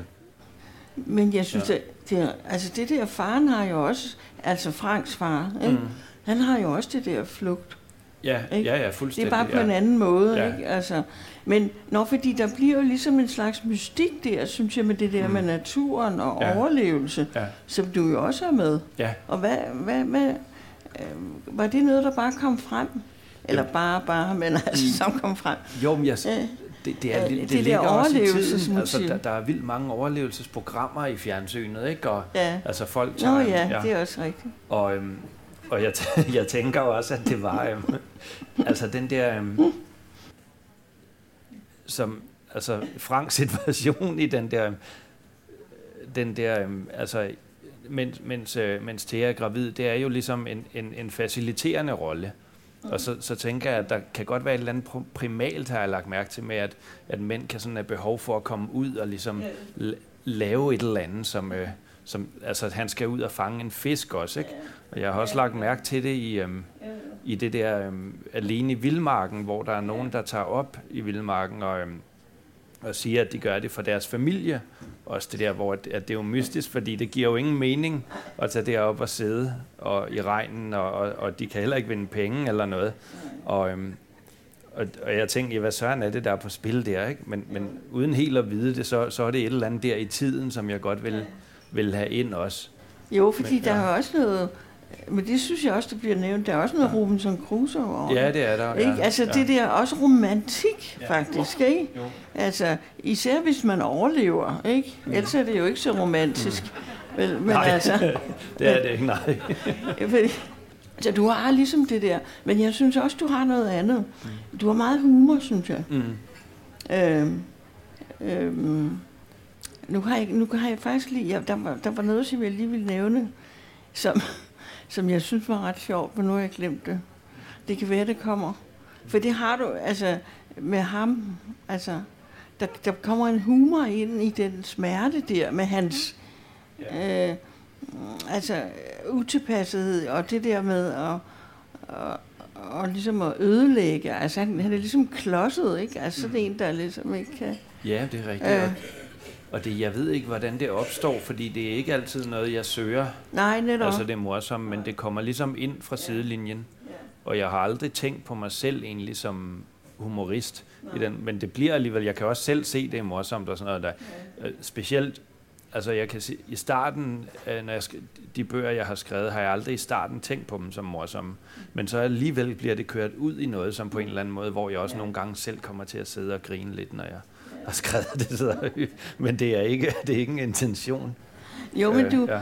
[SPEAKER 3] Men jeg synes,
[SPEAKER 2] Ja.
[SPEAKER 3] at det, altså det der, faren har jo også, altså Franks far, ikke?
[SPEAKER 2] Mm.
[SPEAKER 3] han har jo også det der flugt.
[SPEAKER 2] Ja,
[SPEAKER 3] Ikke?
[SPEAKER 2] ja, ja,
[SPEAKER 3] Det
[SPEAKER 2] fuldstændig.
[SPEAKER 3] er bare på
[SPEAKER 2] ja.
[SPEAKER 3] en anden måde,
[SPEAKER 2] Ja.
[SPEAKER 3] ja. ikke? Altså, men når fordi der bliver jo ligesom en slags mystik der, synes jeg, med det der
[SPEAKER 2] Mm.
[SPEAKER 3] mm. med naturen og
[SPEAKER 2] Ja.
[SPEAKER 3] ja. overlevelse,
[SPEAKER 2] Ja,
[SPEAKER 3] som du jo også er med.
[SPEAKER 2] ja.
[SPEAKER 3] Og hvad, hvad, hvad øh, var det noget, der bare kom frem? Eller bare, bare, men altså, som kom frem.
[SPEAKER 2] Jo, men jeg,
[SPEAKER 3] Øh,
[SPEAKER 2] det, det, er,
[SPEAKER 3] øh,
[SPEAKER 2] det,
[SPEAKER 3] det
[SPEAKER 2] det ligger også i tiden. Altså, der, der er vildt mange overlevelsesprogrammer i fjernsynet, ikke? Og,
[SPEAKER 3] ja.
[SPEAKER 2] altså folk
[SPEAKER 3] Nå
[SPEAKER 2] tager,
[SPEAKER 3] ja, ja, det er også rigtigt.
[SPEAKER 2] Og, øhm, og jeg, t- <laughs> jeg tænker også, at det var øhm, altså den der øhm, som altså Franks situation i den der den der øhm, altså mens, mens, øh, mens Thea er gravid, det er jo ligesom en, en, en faciliterende rolle. Og så, så tænker jeg, at der kan godt være et eller andet pr- primalt, har jeg lagt mærke til med, at, at mænd kan sådan have behov for at komme ud og ligesom la- lave et eller andet, som, øh, som altså han skal ud og fange en fisk også, ikke? Og jeg har også lagt mærke til det i, øhm, i det der øhm, alene i vildmarken, hvor der er nogen, der tager op i vildmarken og, øhm, og siger, at de gør det for deres familie. Også det der, hvor at, at det er jo mystisk, fordi det giver jo ingen mening at tage derop og sidde og, i regnen, og, og, og de kan heller ikke vinde penge eller noget. Og, øhm, og, og jeg tænkte, ja, hvad søren er det, der er på spil der, ikke? Men, men uden helt at vide det, så, så er det et eller andet der i tiden, som jeg godt vil, vil have ind også.
[SPEAKER 3] Jo, fordi
[SPEAKER 2] Men,
[SPEAKER 3] der
[SPEAKER 2] ja.
[SPEAKER 3] er også noget, men det synes jeg også, der bliver nævnt, der er også noget Robinson Crusoe over.
[SPEAKER 2] Ja, det er der.
[SPEAKER 3] Ikke?
[SPEAKER 2] Ja,
[SPEAKER 3] Altså
[SPEAKER 2] ja.
[SPEAKER 3] det der er også romantik,
[SPEAKER 2] Ja.
[SPEAKER 3] faktisk, ikke?
[SPEAKER 2] Jo.
[SPEAKER 3] Altså, især hvis man overlever, ikke? Ellers er det jo ikke så romantisk. Vel, men
[SPEAKER 2] Mm. Nej.
[SPEAKER 3] altså, <laughs>
[SPEAKER 2] det er det ikke, nej. <laughs>
[SPEAKER 3] fordi, så du har ligesom det der, men jeg synes også, du har noget andet. Du har meget humor, synes jeg.
[SPEAKER 2] Mm.
[SPEAKER 3] Øhm, øhm, nu, har jeg, nu har jeg faktisk lige, ja, der, var, der var noget, som jeg lige ville nævne, som, som jeg synes var ret sjovt, men nu har jeg glemt det. Det kan være, det kommer. For det har du, altså, med ham, altså, der, der kommer en humor ind i den smerte der, med hans, øh, altså, utilpassethed, og det der med at, og, og ligesom at ødelægge. Altså, han, han er ligesom klodset, ikke? Altså, sådan en, der ligesom ikke kan...
[SPEAKER 2] Ja, det er rigtigt.
[SPEAKER 3] Øh.
[SPEAKER 2] Og det, jeg ved ikke, hvordan det opstår, fordi det er ikke altid noget, jeg søger.
[SPEAKER 3] Nej, netop.
[SPEAKER 2] Altså det er morsomt, men det kommer ligesom ind fra sidelinjen. Og jeg har aldrig tænkt på mig selv egentlig som humorist. I den, men det bliver alligevel, jeg kan også selv se, det er morsomt og sådan noget. Der. Øh, Specielt, altså jeg kan se, i starten, øh, når jeg, de bøger, jeg har skrevet, har jeg aldrig i starten tænkt på dem som morsomme. Men så alligevel bliver det kørt ud i noget, som på en eller anden måde, hvor jeg også nogle gange selv kommer til at sidde og grine lidt, når jeg har skrevet det. Så, men det er ikke, det er ikke en intention.
[SPEAKER 3] Jo, men
[SPEAKER 2] Øh,
[SPEAKER 3] du,
[SPEAKER 2] ja.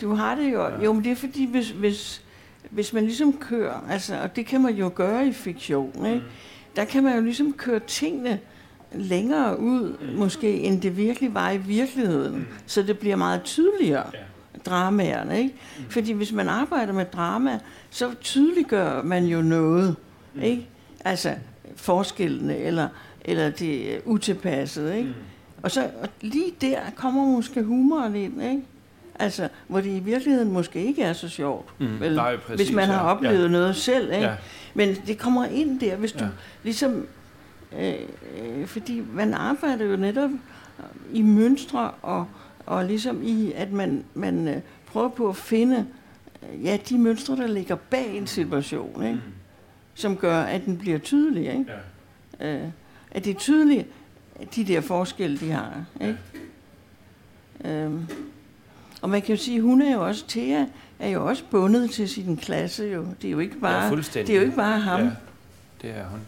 [SPEAKER 3] du har det jo... Jo, men det er fordi, hvis, hvis, hvis man ligesom kører, altså, og det kan man jo gøre i fiktion, ikke? der kan man jo ligesom køre tingene længere ud, måske, end det virkelig var i virkeligheden. Så det bliver meget tydeligere, dramaerne. Ikke? Fordi hvis man arbejder med drama, så tydeliggør man jo noget. Ikke? Altså forskellene, eller, eller det utilpassede, ikke? Mm. Og så og lige der kommer måske humoren ind, ikke? Altså, hvor det i virkeligheden måske ikke er så sjovt,
[SPEAKER 2] Mm,
[SPEAKER 3] vel,
[SPEAKER 2] nej, præcis,
[SPEAKER 3] hvis man har oplevet
[SPEAKER 2] Ja.
[SPEAKER 3] noget selv, ikke?
[SPEAKER 2] Ja.
[SPEAKER 3] Men det kommer ind der, hvis du
[SPEAKER 2] Ja.
[SPEAKER 3] ligesom... Øh, øh, fordi man arbejder jo netop i mønstre, og, og ligesom i, at man, man øh, prøver på at finde ja, de mønstre, der ligger bag en situation, ikke?
[SPEAKER 2] Mm.
[SPEAKER 3] som gør, at den bliver tydelig. Ikke?
[SPEAKER 2] Ja.
[SPEAKER 3] Øh, at det er tydeligt, de der forskelle, de har. Ikke? Øhm, og man kan jo sige, hun er jo også, Thea er jo også bundet til sin klasse. Jo. Det er jo ikke
[SPEAKER 2] Ja,
[SPEAKER 3] bare,
[SPEAKER 2] fuldstændig.
[SPEAKER 3] det er jo ikke bare ham.
[SPEAKER 2] Ja, det er hun.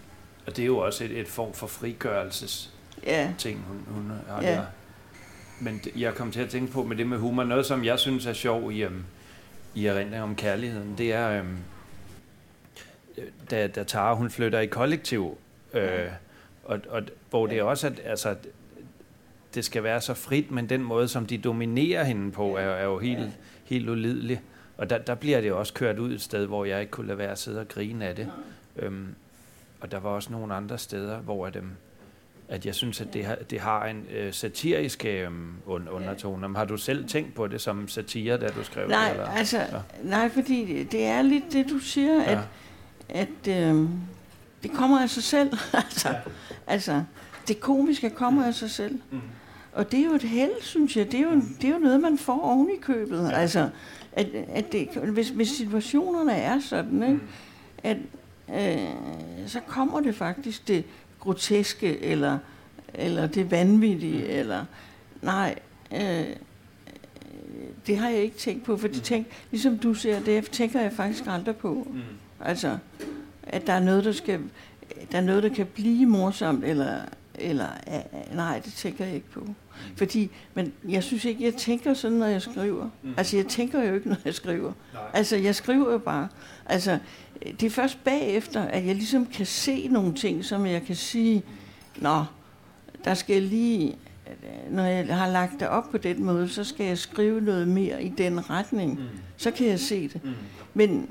[SPEAKER 2] Og det er jo også et, et form for frigørelses
[SPEAKER 3] Ja.
[SPEAKER 2] ting, hun, hun har
[SPEAKER 3] Ja.
[SPEAKER 2] der. Men jeg kom til at tænke på med det med humor, noget som jeg synes er sjov i, um, i erindring om kærligheden, det er, um, da, da Tara hun flytter i kollektiv, øh, og, og hvor det er også, at altså, det skal være så frit, men den måde, som de dominerer hende på, er, er jo helt, helt ulidelig. Og der, der bliver det også kørt ud et sted, hvor jeg ikke kunne lade være at sidde og grine af det. Øhm, og der var også nogle andre steder, hvor at, øhm, at jeg synes, at det har, det har en øh, satirisk øhm, un, undertone. Men Har du selv tænkt på det som satire, da du skrev
[SPEAKER 3] Nej,
[SPEAKER 2] det? Eller?
[SPEAKER 3] altså,
[SPEAKER 2] Ja.
[SPEAKER 3] nej, fordi det, det er lidt det, du siger,
[SPEAKER 2] Ja.
[SPEAKER 3] at, at øh, det kommer af sig selv. <laughs> altså,
[SPEAKER 2] Ja.
[SPEAKER 3] altså, det komiske kommer af sig selv.
[SPEAKER 2] Mm.
[SPEAKER 3] Og det er jo et held, synes jeg. Det er jo, det er jo noget, man får oven i købet. Ja. Altså, at, at det, hvis, hvis situationerne er sådan, ikke?
[SPEAKER 2] Mm.
[SPEAKER 3] at øh, så kommer det faktisk det groteske, eller, eller det vanvittige,
[SPEAKER 2] Mm.
[SPEAKER 3] eller nej, øh, det har jeg ikke tænkt på, for det tænk, ligesom du ser, det tænker jeg faktisk aldrig på.
[SPEAKER 2] Mm.
[SPEAKER 3] Altså, at der er noget, der skal, der er noget, der kan blive morsomt, eller, eller nej, det tænker jeg ikke på. Fordi, men jeg synes ikke, jeg tænker sådan, når jeg skriver.
[SPEAKER 2] Mm.
[SPEAKER 3] Altså, jeg tænker jo ikke, når jeg skriver. Altså, jeg skriver jo bare. Altså, det er først bagefter, at jeg ligesom kan se nogle ting, som jeg kan sige, nå, der skal jeg lige, når jeg har lagt det op på den måde, så skal jeg skrive noget mere i den retning.
[SPEAKER 2] Mm.
[SPEAKER 3] Så kan jeg se det.
[SPEAKER 2] Mm.
[SPEAKER 3] Men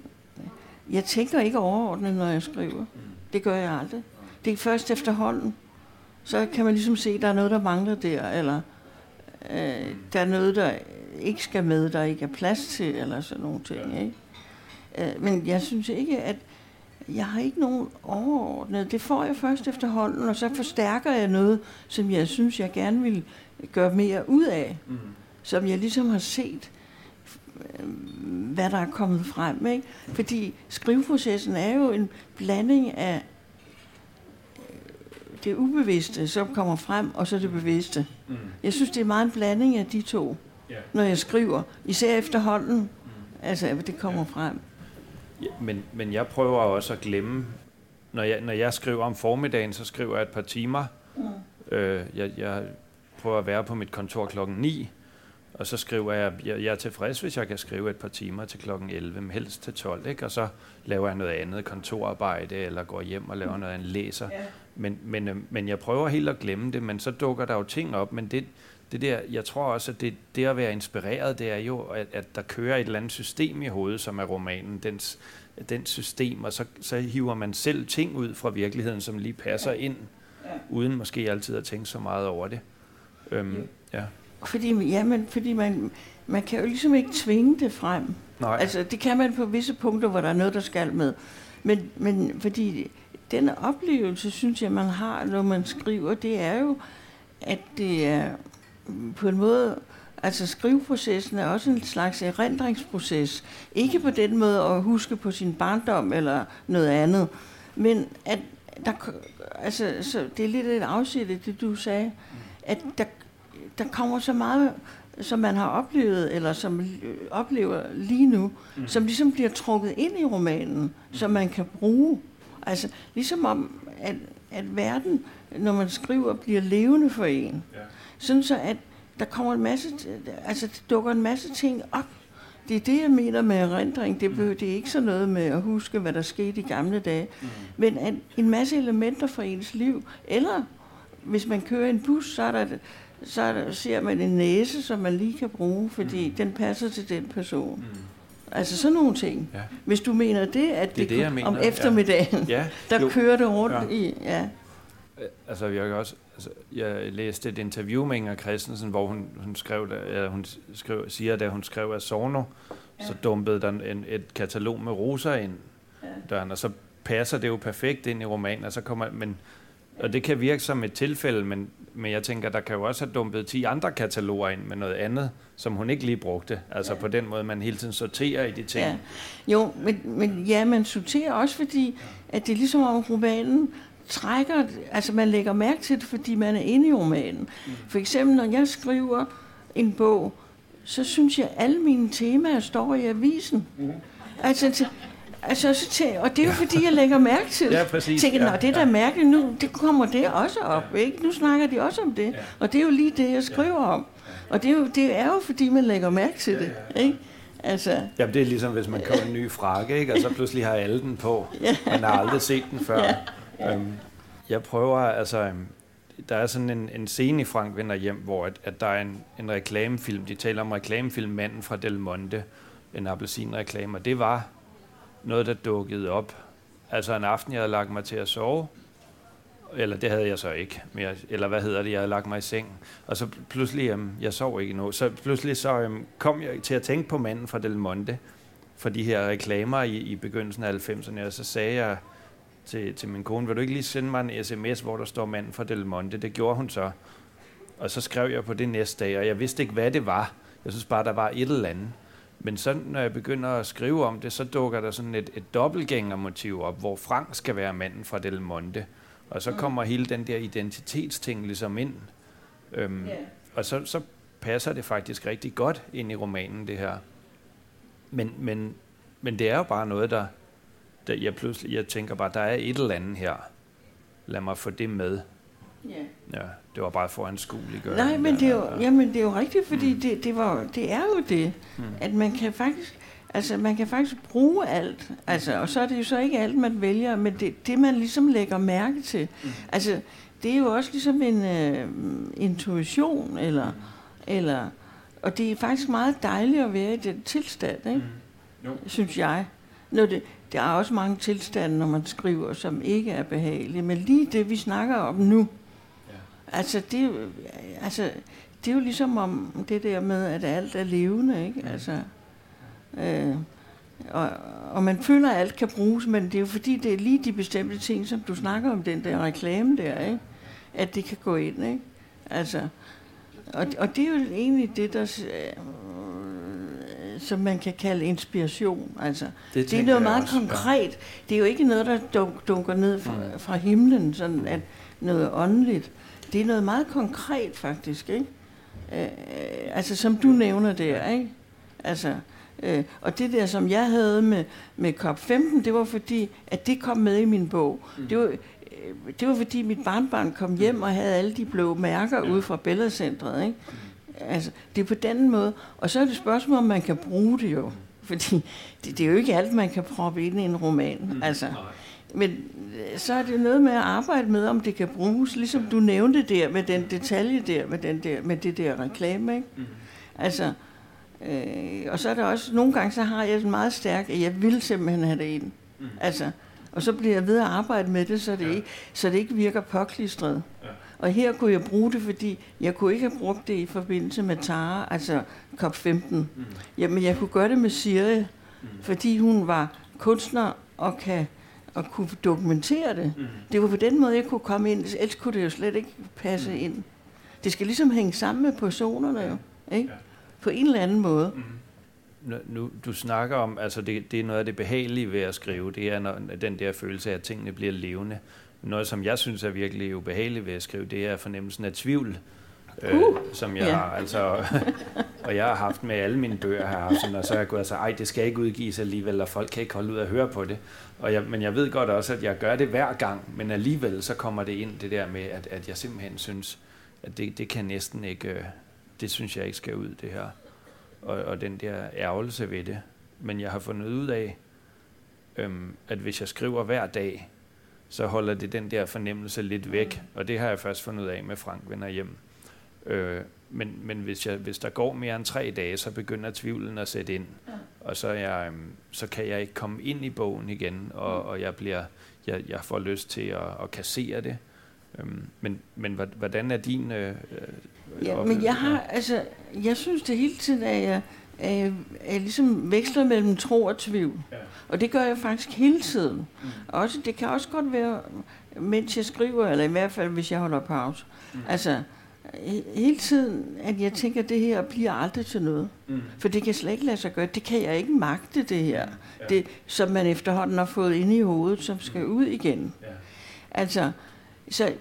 [SPEAKER 3] jeg tænker ikke overordnet, når jeg skriver. Det gør jeg aldrig. Det er først efterhånden. Så kan man ligesom se, at der er noget, der mangler der, eller øh, der er noget, der ikke skal med, der ikke er plads til, eller sådan nogle ting. Ikke? Øh, men jeg synes ikke, at jeg har ikke nogen overordnet. Det får jeg først efterhånden, og så forstærker jeg noget, som jeg synes, jeg gerne vil gøre mere ud af.
[SPEAKER 2] Mm.
[SPEAKER 3] Som jeg ligesom har set, hvad der er kommet frem. Ikke? Fordi skriveprocessen er jo en blanding af øh, det ubevidste, som kommer frem, og så det bevidste.
[SPEAKER 2] Mm.
[SPEAKER 3] Jeg synes, det er meget en blanding af de to, når jeg skriver. Især efterhånden, altså at det kommer frem.
[SPEAKER 2] Ja, men, men jeg prøver også at glemme, når jeg, når jeg skriver om formiddagen, så skriver jeg et par timer. Mm. Øh, jeg, jeg prøver at være på mit kontor klokken 9, og så skriver jeg, jeg, jeg er tilfreds, hvis jeg kan skrive et par timer til klokken 11, men helst til 12, ikke? og så laver jeg noget andet kontorarbejde, eller går hjem og laver noget andet, læser.
[SPEAKER 3] Ja.
[SPEAKER 2] Men, men, øh, men jeg prøver helt at glemme det, men så dukker der jo ting op, men det, det der, jeg tror også, at det, det at være inspireret, det er jo, at, at der kører et eller andet system i hovedet, som er romanen, dens, dens system, og så, så hiver man selv ting ud fra virkeligheden, som lige passer ind, uden måske altid at tænke så meget over det. Øhm, ja.
[SPEAKER 3] Fordi, ja, men, fordi man, man kan jo ligesom ikke tvinge det frem.
[SPEAKER 2] Nej.
[SPEAKER 3] Altså, det kan man på visse punkter, hvor der er noget, der skal med. Men, men fordi den oplevelse, synes jeg, man har, når man skriver, det er jo, at det er på en måde... Altså skriveprocessen er også en slags erindringsproces. Ikke på den måde at huske på sin barndom eller noget andet, men at der, altså, så det er lidt et afsæt af det, du sagde, at der, der kommer så meget, som man har oplevet, eller som øh, oplever lige nu, mm. som ligesom bliver trukket ind i romanen, mm. som man kan bruge. Altså ligesom om, at, at verden, når man skriver, bliver levende for en.
[SPEAKER 2] Ja.
[SPEAKER 3] Sådan så, at der kommer en masse, altså der dukker en masse ting op. Det er det, jeg mener med erindring. Det, behøver, det er ikke sådan noget med at huske, hvad der skete i gamle dage. Mm. Men at en masse elementer fra ens liv. Eller hvis man kører en bus, så, er der, så er ser man en næse, som man lige kan bruge, fordi mm. den passer til den person. Altså sådan nogle ting.
[SPEAKER 2] Ja.
[SPEAKER 3] Hvis du mener det, at
[SPEAKER 2] Det er det, jeg mener,
[SPEAKER 3] om
[SPEAKER 2] ja.
[SPEAKER 3] eftermiddagen,
[SPEAKER 2] Ja, <laughs>
[SPEAKER 3] der
[SPEAKER 2] jo.
[SPEAKER 3] kører det rundt
[SPEAKER 2] Ja.
[SPEAKER 3] i... Ja.
[SPEAKER 2] Øh, Altså, jeg, kan også, altså, jeg læste et interview med Inger Christensen, hvor hun, hun, skrev, ja, hun skrev, siger, da hun skrev af Sorno, ja. så dumpede der en, et katalog med roser ind ja. døren, og så passer det jo perfekt ind i romanen, og så kommer, men, og det kan virke som et tilfælde, men, men jeg tænker, der kan jo også have dumpet 10 andre kataloger ind med noget andet, som hun ikke lige brugte. Altså ja. på den måde, man hele tiden sorterer i de ting.
[SPEAKER 3] Ja. Jo, men, men ja, man sorterer også, fordi at det er ligesom om romanen trækker, altså man lægger mærke til det, fordi man er inde i romanen. For eksempel, når jeg skriver en bog, så synes jeg, at alle mine temaer står i avisen. Altså, til, altså så tæ- og det er jo fordi, jeg lægger mærke til det.
[SPEAKER 2] Ja, præcis,
[SPEAKER 3] Tænker,
[SPEAKER 2] ja,
[SPEAKER 3] Nå, det er da
[SPEAKER 2] ja.
[SPEAKER 3] mærkeligt nu, det kommer det også op, ikke? Nu snakker de også om det, og det er jo lige det, jeg skriver om. Og det er jo, det er jo fordi, man lægger mærke til det, ikke? Altså,
[SPEAKER 2] Jamen, det er ligesom, hvis man køber en ny frakke, ikke? og så pludselig har alle den på. Man har aldrig set den før. Øhm, jeg prøver, altså, øhm, der er sådan en, en scene i Frank vender hjem, hvor at, at der er en, en reklamefilm. De taler om reklamefilm Manden fra Del Monte, en appelsinreklame, og det var noget, der dukkede op. Altså en aften, jeg havde lagt mig til at sove, eller det havde jeg så ikke, men eller hvad hedder det, jeg havde lagt mig i seng, og så pludselig, jamen, jeg sov ikke nu, så pludselig så jamen, kom jeg til at tænke på manden fra Del Monte, for de her reklamer i, i begyndelsen af 90'erne, og så sagde jeg til, til min kone, vil du ikke lige sende mig en sms, hvor der står manden fra Del Monte? Det gjorde hun så. Og så skrev jeg på det næste dag, og jeg vidste ikke, hvad det var. Jeg synes bare, der var et eller andet. Men så, når jeg begynder at skrive om det, så dukker der sådan et, et dobbeltgængermotiv op, hvor Frank skal være manden fra Del Monte. Og så kommer hele den der identitetsting ligesom ind. Øhm,
[SPEAKER 3] Ja.
[SPEAKER 2] Og så, så passer det faktisk rigtig godt ind i romanen, det her. Men, men, men det er jo bare noget, der, der jeg pludselig jeg tænker bare, der er et eller andet her. Lad mig få det med.
[SPEAKER 3] Ja.
[SPEAKER 2] Ja, det var bare for anskueliggøre.
[SPEAKER 3] Nej, men
[SPEAKER 2] der-
[SPEAKER 3] det er jo,
[SPEAKER 2] ja.
[SPEAKER 3] jamen, det er jo rigtigt, fordi det, det, var, det er jo det, at man kan faktisk... Altså, man kan faktisk bruge alt, altså, og så er det jo så ikke alt, man vælger, men det, det man ligesom lægger mærke til. Altså, det er jo også ligesom en øh, intuition, eller, eller, og det er faktisk meget dejligt at være i den tilstand, ikke?
[SPEAKER 2] Jo.
[SPEAKER 3] synes jeg. Når det, der er også mange tilstande, når man skriver, som ikke er behagelige, men lige det, vi snakker om nu, altså, det, er jo- altså, det er jo ligesom om det der med, at alt er levende, ikke? Altså, øh, og, og man føler, at alt kan bruges, men det er jo fordi, det er lige de bestemte ting, som du snakker om, den der reklame der, ikke? At det kan gå ind, ikke? Altså, og, og det er jo egentlig det, der, øh, som man kan kalde inspiration. Altså, det er
[SPEAKER 2] tænker
[SPEAKER 3] noget meget
[SPEAKER 2] også, ja.
[SPEAKER 3] konkret. Det er jo ikke noget, der dunk, dunker ned fra,
[SPEAKER 2] Mm.
[SPEAKER 3] fra himlen, sådan at noget åndeligt. Det er noget meget konkret, faktisk, ikke? Øh, altså, som du nævner der, ikke? Altså, øh, og det der, som jeg havde med, med COP15, det var fordi, at det kom med i min bog. Det var, øh, det var fordi, mit barnbarn kom hjem og havde alle de blå mærker ude fra Bellacentret, ikke? Altså, det er på den måde. Og så er det spørgsmål, om man kan bruge det jo. Fordi det, det er jo ikke alt, man kan proppe ind i en roman. Altså, men øh, så er det noget med at arbejde med, om det kan bruges, ligesom du nævnte der, med den detalje der, med, den der, med det der reklame, ikke? Altså, øh, og så er der også, nogle gange så har jeg det meget stærkt, at jeg vil simpelthen have det ind. Altså, og så bliver jeg ved at arbejde med det, så det, ikke, så det ikke virker påklistret. Og her kunne jeg bruge det, fordi jeg kunne ikke have brugt det i forbindelse med Tara, altså COP15. Jamen, jeg kunne gøre det med Siri, fordi hun var kunstner og kan og kunne dokumentere det. Det var på den måde, jeg kunne komme ind, ellers kunne det jo slet ikke passe ind. Det skal ligesom hænge sammen med personerne jo, ikke? På en eller anden måde.
[SPEAKER 2] Nu, nu, du snakker om, altså det, det er noget af det behagelige ved at skrive, det er når, den der følelse af, at tingene bliver levende. Noget, som jeg synes er virkelig ubehageligt ved at skrive, det er fornemmelsen af tvivl, øh, som jeg
[SPEAKER 3] ja.
[SPEAKER 2] har, altså, <laughs> <laughs> og jeg har haft med alle mine bøger, her, jeg sådan, og så er jeg gået og sagt, ej, det skal ikke udgives alligevel, og folk kan ikke holde ud at høre på det. Og jeg, men jeg ved godt også, at jeg gør det hver gang, men alligevel så kommer det ind det der med, at, at jeg simpelthen synes, at det, det kan næsten ikke, øh, det synes jeg ikke skal ud, det her. Og, og den der ærgelse ved det. Men jeg har fundet ud af, øhm, at hvis jeg skriver hver dag, så holder det den der fornemmelse lidt væk. Og det har jeg først fundet ud af med Frank vender hjem. Øh, men men hvis, jeg, hvis der går mere end tre dage, så begynder tvivlen at sætte ind. og så, jeg, øhm, så kan jeg ikke komme ind i bogen igen, og, og jeg, bliver, jeg, jeg får lyst til at, at kassere det. Øhm, men, men hvordan er din øh,
[SPEAKER 3] øh Ja, men jeg har, altså, jeg synes det hele tiden, at jeg, at jeg, at jeg ligesom veksler mellem tro og tvivl. Ja. Og det gør jeg faktisk hele tiden. Mm. Også, det kan også godt være, mens jeg skriver, eller i hvert fald, hvis jeg holder pause. Mm. Altså, hele tiden, at jeg tænker, at det her bliver aldrig til noget. Mm. For det kan slet ikke lade sig gøre. Det kan jeg ikke magte, det her. Ja. Det, som man efterhånden har fået ind i hovedet, som skal mm. ud igen. Ja. Altså, så,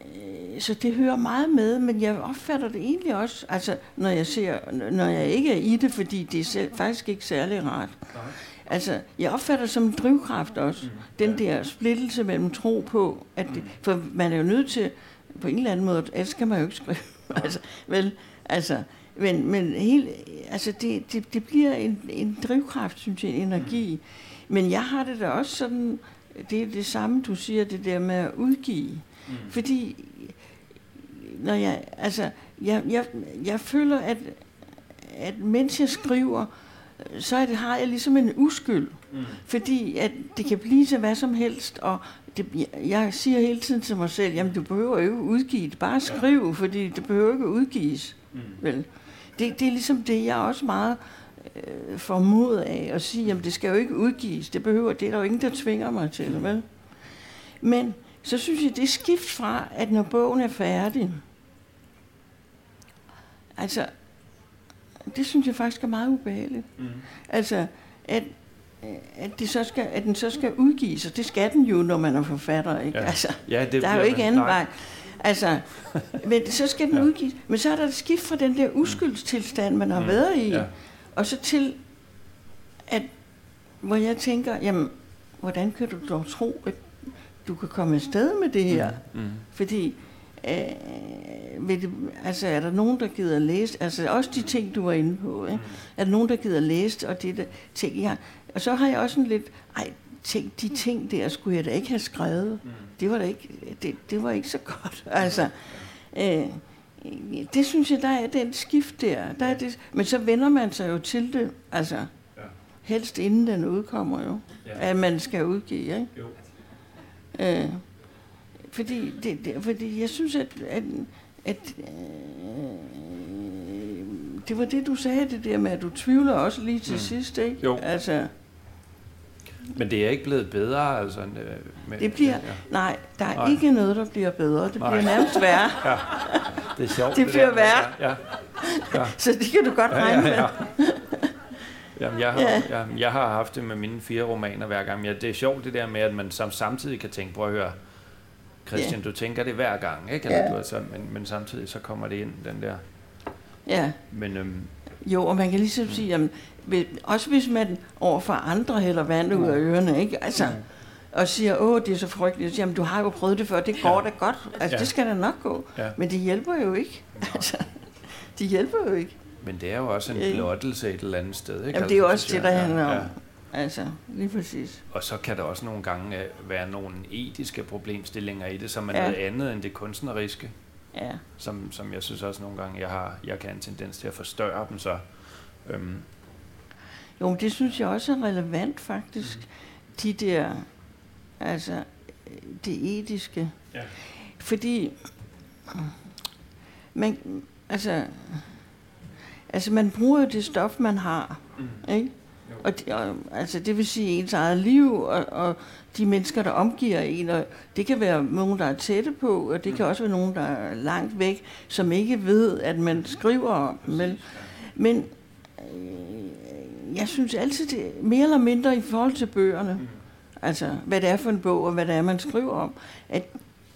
[SPEAKER 3] øh, så det hører meget med, men jeg opfatter det egentlig også, altså, når jeg ser, når jeg ikke er i det, fordi det er selv, faktisk ikke særlig rart. Nej. Altså, jeg opfatter det som en drivkraft også. Mm. Den der splittelse mellem tro på, at det, mm. for man er jo nødt til, på en eller anden måde, ellers kan man jo ikke skrive. <laughs> altså, vel, altså, men, men helt, altså det, det, det bliver en, en drivkraft, synes jeg, energi. Men jeg har det da også sådan, det er det samme, du siger, det der med at udgive. Mm. Fordi, når jeg, altså, jeg, jeg, jeg føler, at, at mens jeg skriver, så er det, har jeg ligesom en uskyld. Mm. Fordi at det kan blive til hvad som helst, og det, jeg siger hele tiden til mig selv, jamen du behøver jo ikke udgive det, bare skriv, ja. fordi det behøver ikke udgives. Mm. Vel? Det, det er ligesom det, jeg også meget øh, formod af at sige, jamen det skal jo ikke udgives, det behøver, det er der jo ingen, der tvinger mig til, mm. vel? Men så synes jeg, det er skift fra, at når bogen er færdig, altså, det synes jeg faktisk er meget ubehageligt. Mm. Altså, at at, det så skal, at den så skal udgives, og det skal den jo, når man er forfatter. Ikke? Ja. Altså, ja, det der er jo ikke anden vej. Altså, men så skal den ja. udgives. Men så er der et skift fra den der uskyldstilstand, man har mm. været i, ja. og så til, at, hvor jeg tænker, jamen, hvordan kan du dog tro, at du kan komme afsted med det her? Mm. Mm. Fordi, øh, vil det, altså er der nogen, der gider læse, altså også de ting, du var inde på, ikke? Mm. er der nogen, der gider læse, og det der ting, jeg, og så har jeg også sådan lidt, ej, tænk, de ting der skulle jeg da ikke have skrevet. Mm. Det var da ikke, det, det var ikke så godt. <laughs> Altså, øh, det synes jeg, der er den skift der. der er det, men så vender man sig jo til det, altså helst inden den udkommer jo, at man skal udgive, ikke? Jo. Øh, fordi, det, det, fordi jeg synes, at, at, at øh, det var det, du sagde, det der med, at du tvivler også lige til mm. sidst, ikke?
[SPEAKER 2] Jo.
[SPEAKER 3] Altså,
[SPEAKER 2] men det er ikke blevet bedre, altså? Øh,
[SPEAKER 3] med, det bliver, ja. nej, der er nej. ikke noget, der bliver bedre. Det nej. bliver nærmest <laughs> værre. ja.
[SPEAKER 2] Det er sjovt.
[SPEAKER 3] Det, det bliver
[SPEAKER 2] der,
[SPEAKER 3] værre.
[SPEAKER 2] Ja. Ja.
[SPEAKER 3] Så det kan du godt regne ja, ja, ja. med.
[SPEAKER 2] Jamen, jeg, har, ja. jeg, jeg har haft det med mine fire romaner hver gang. Ja, det er sjovt det der med, at man samtidig kan tænke, prøv at høre, Christian, ja. du tænker det hver gang, ikke? Eller ja. du, altså, men, men samtidig så kommer det ind, den der...
[SPEAKER 3] Ja.
[SPEAKER 2] Men, øhm,
[SPEAKER 3] jo, og man kan ligesom sige, jamen, også hvis man overfor andre hælder vand ud af ørerne, ikke? Altså, mm. og siger, åh, det er så frygteligt. Jamen, du har jo prøvet det før, det går ja. da godt. Altså, ja. det skal da nok gå. Ja. Men det hjælper jo ikke. Altså, det hjælper jo ikke.
[SPEAKER 2] Men det er jo også en blottelse et eller andet sted, ikke?
[SPEAKER 3] Jamen, det er jo også det, der handler om. Ja. Altså, lige præcis.
[SPEAKER 2] Og så kan der også nogle gange øh, være nogle etiske problemstillinger i det, som er ja. noget andet end det kunstneriske.
[SPEAKER 3] Ja.
[SPEAKER 2] Som, som jeg synes også nogle gange, jeg har jeg kan have en tendens til at forstørre dem, så øhm,
[SPEAKER 3] jo, men det synes jeg også er relevant faktisk. Mm. De der, altså det etiske. Ja. Fordi man, altså, altså man bruger jo det stof, man har. Mm. Ikke? Og, og, altså det vil sige ens eget liv, og, og de mennesker, der omgiver en, og det kan være nogen, der er tætte på, og det kan også være nogen, der er langt væk, som ikke ved, at man skriver om dem. Men øh, jeg synes altid, det er mere eller mindre i forhold til bøgerne. Mm. Altså, hvad det er for en bog, og hvad det er, man skriver om. At,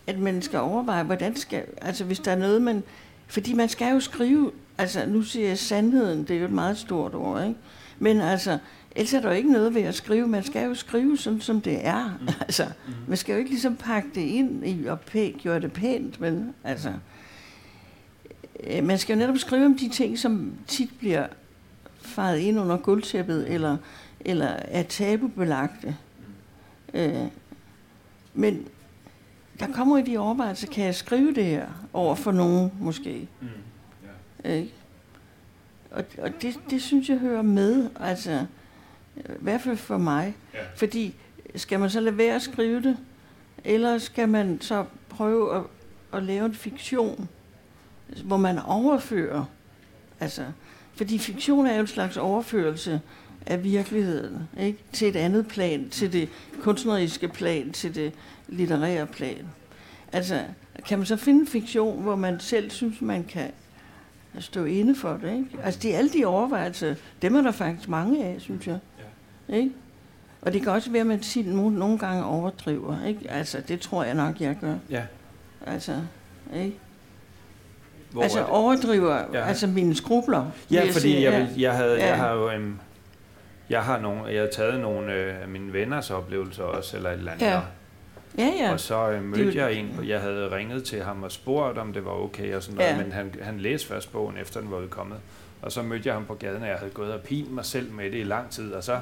[SPEAKER 3] at man skal overveje, hvordan skal... Altså, hvis der er noget, man... Fordi man skal jo skrive... Altså, nu siger jeg sandheden, det er jo et meget stort ord, ikke? Men altså, ellers er der jo ikke noget ved at skrive. Man skal jo skrive sådan, som det er. Mm. <laughs> Altså, mm. man skal jo ikke ligesom pakke det ind i og pæ- gøre det pænt, men altså... Øh, man skal jo netop skrive om de ting, som tit bliver faret ind under guldtæppet, eller, eller er tabubelagte. Øh, men der kommer i de overvejelser, kan jeg skrive det her over for nogen måske? Mm. Yeah. Ikke? Og, og det, det synes jeg hører med, altså, i hvert fald for mig.
[SPEAKER 2] Ja.
[SPEAKER 3] Fordi, skal man så lade være at skrive det, eller skal man så prøve at, at lave en fiktion, hvor man overfører, altså, fordi fiktion er jo en slags overførelse af virkeligheden, ikke? Til et andet plan, til det kunstneriske plan, til det litterære plan. Altså, kan man så finde en fiktion, hvor man selv synes, man kan stå inde for det, ikke? Altså, er alle de overvejelser, dem er der faktisk mange af, synes jeg. Ikke? Og det kan også være, at man siger, nogle, nogle gange overdriver, ikke? Altså, det tror jeg nok, jeg gør.
[SPEAKER 2] Ja.
[SPEAKER 3] Altså, ikke?
[SPEAKER 2] Hvor
[SPEAKER 3] altså
[SPEAKER 2] er
[SPEAKER 3] overdriver,
[SPEAKER 2] Ja.
[SPEAKER 3] ja. altså mine skrubler.
[SPEAKER 2] Ja, fordi
[SPEAKER 3] sige.
[SPEAKER 2] jeg, vil, jeg, havde,
[SPEAKER 3] Ja.
[SPEAKER 2] jeg har jo en, jeg har nogle, jeg har taget nogle øh, af mine venners oplevelser også, eller et eller andet.
[SPEAKER 3] Ja. Ja, ja.
[SPEAKER 2] Og så øh, mødte
[SPEAKER 3] Det
[SPEAKER 2] jeg en, jeg havde ringet til ham og spurgt, om det var okay og sådan noget,
[SPEAKER 3] Ja.
[SPEAKER 2] men han, han læste først bogen, efter den var udkommet. Og så mødte jeg ham på gaden, og jeg havde gået og pint mig selv med det i lang tid, og så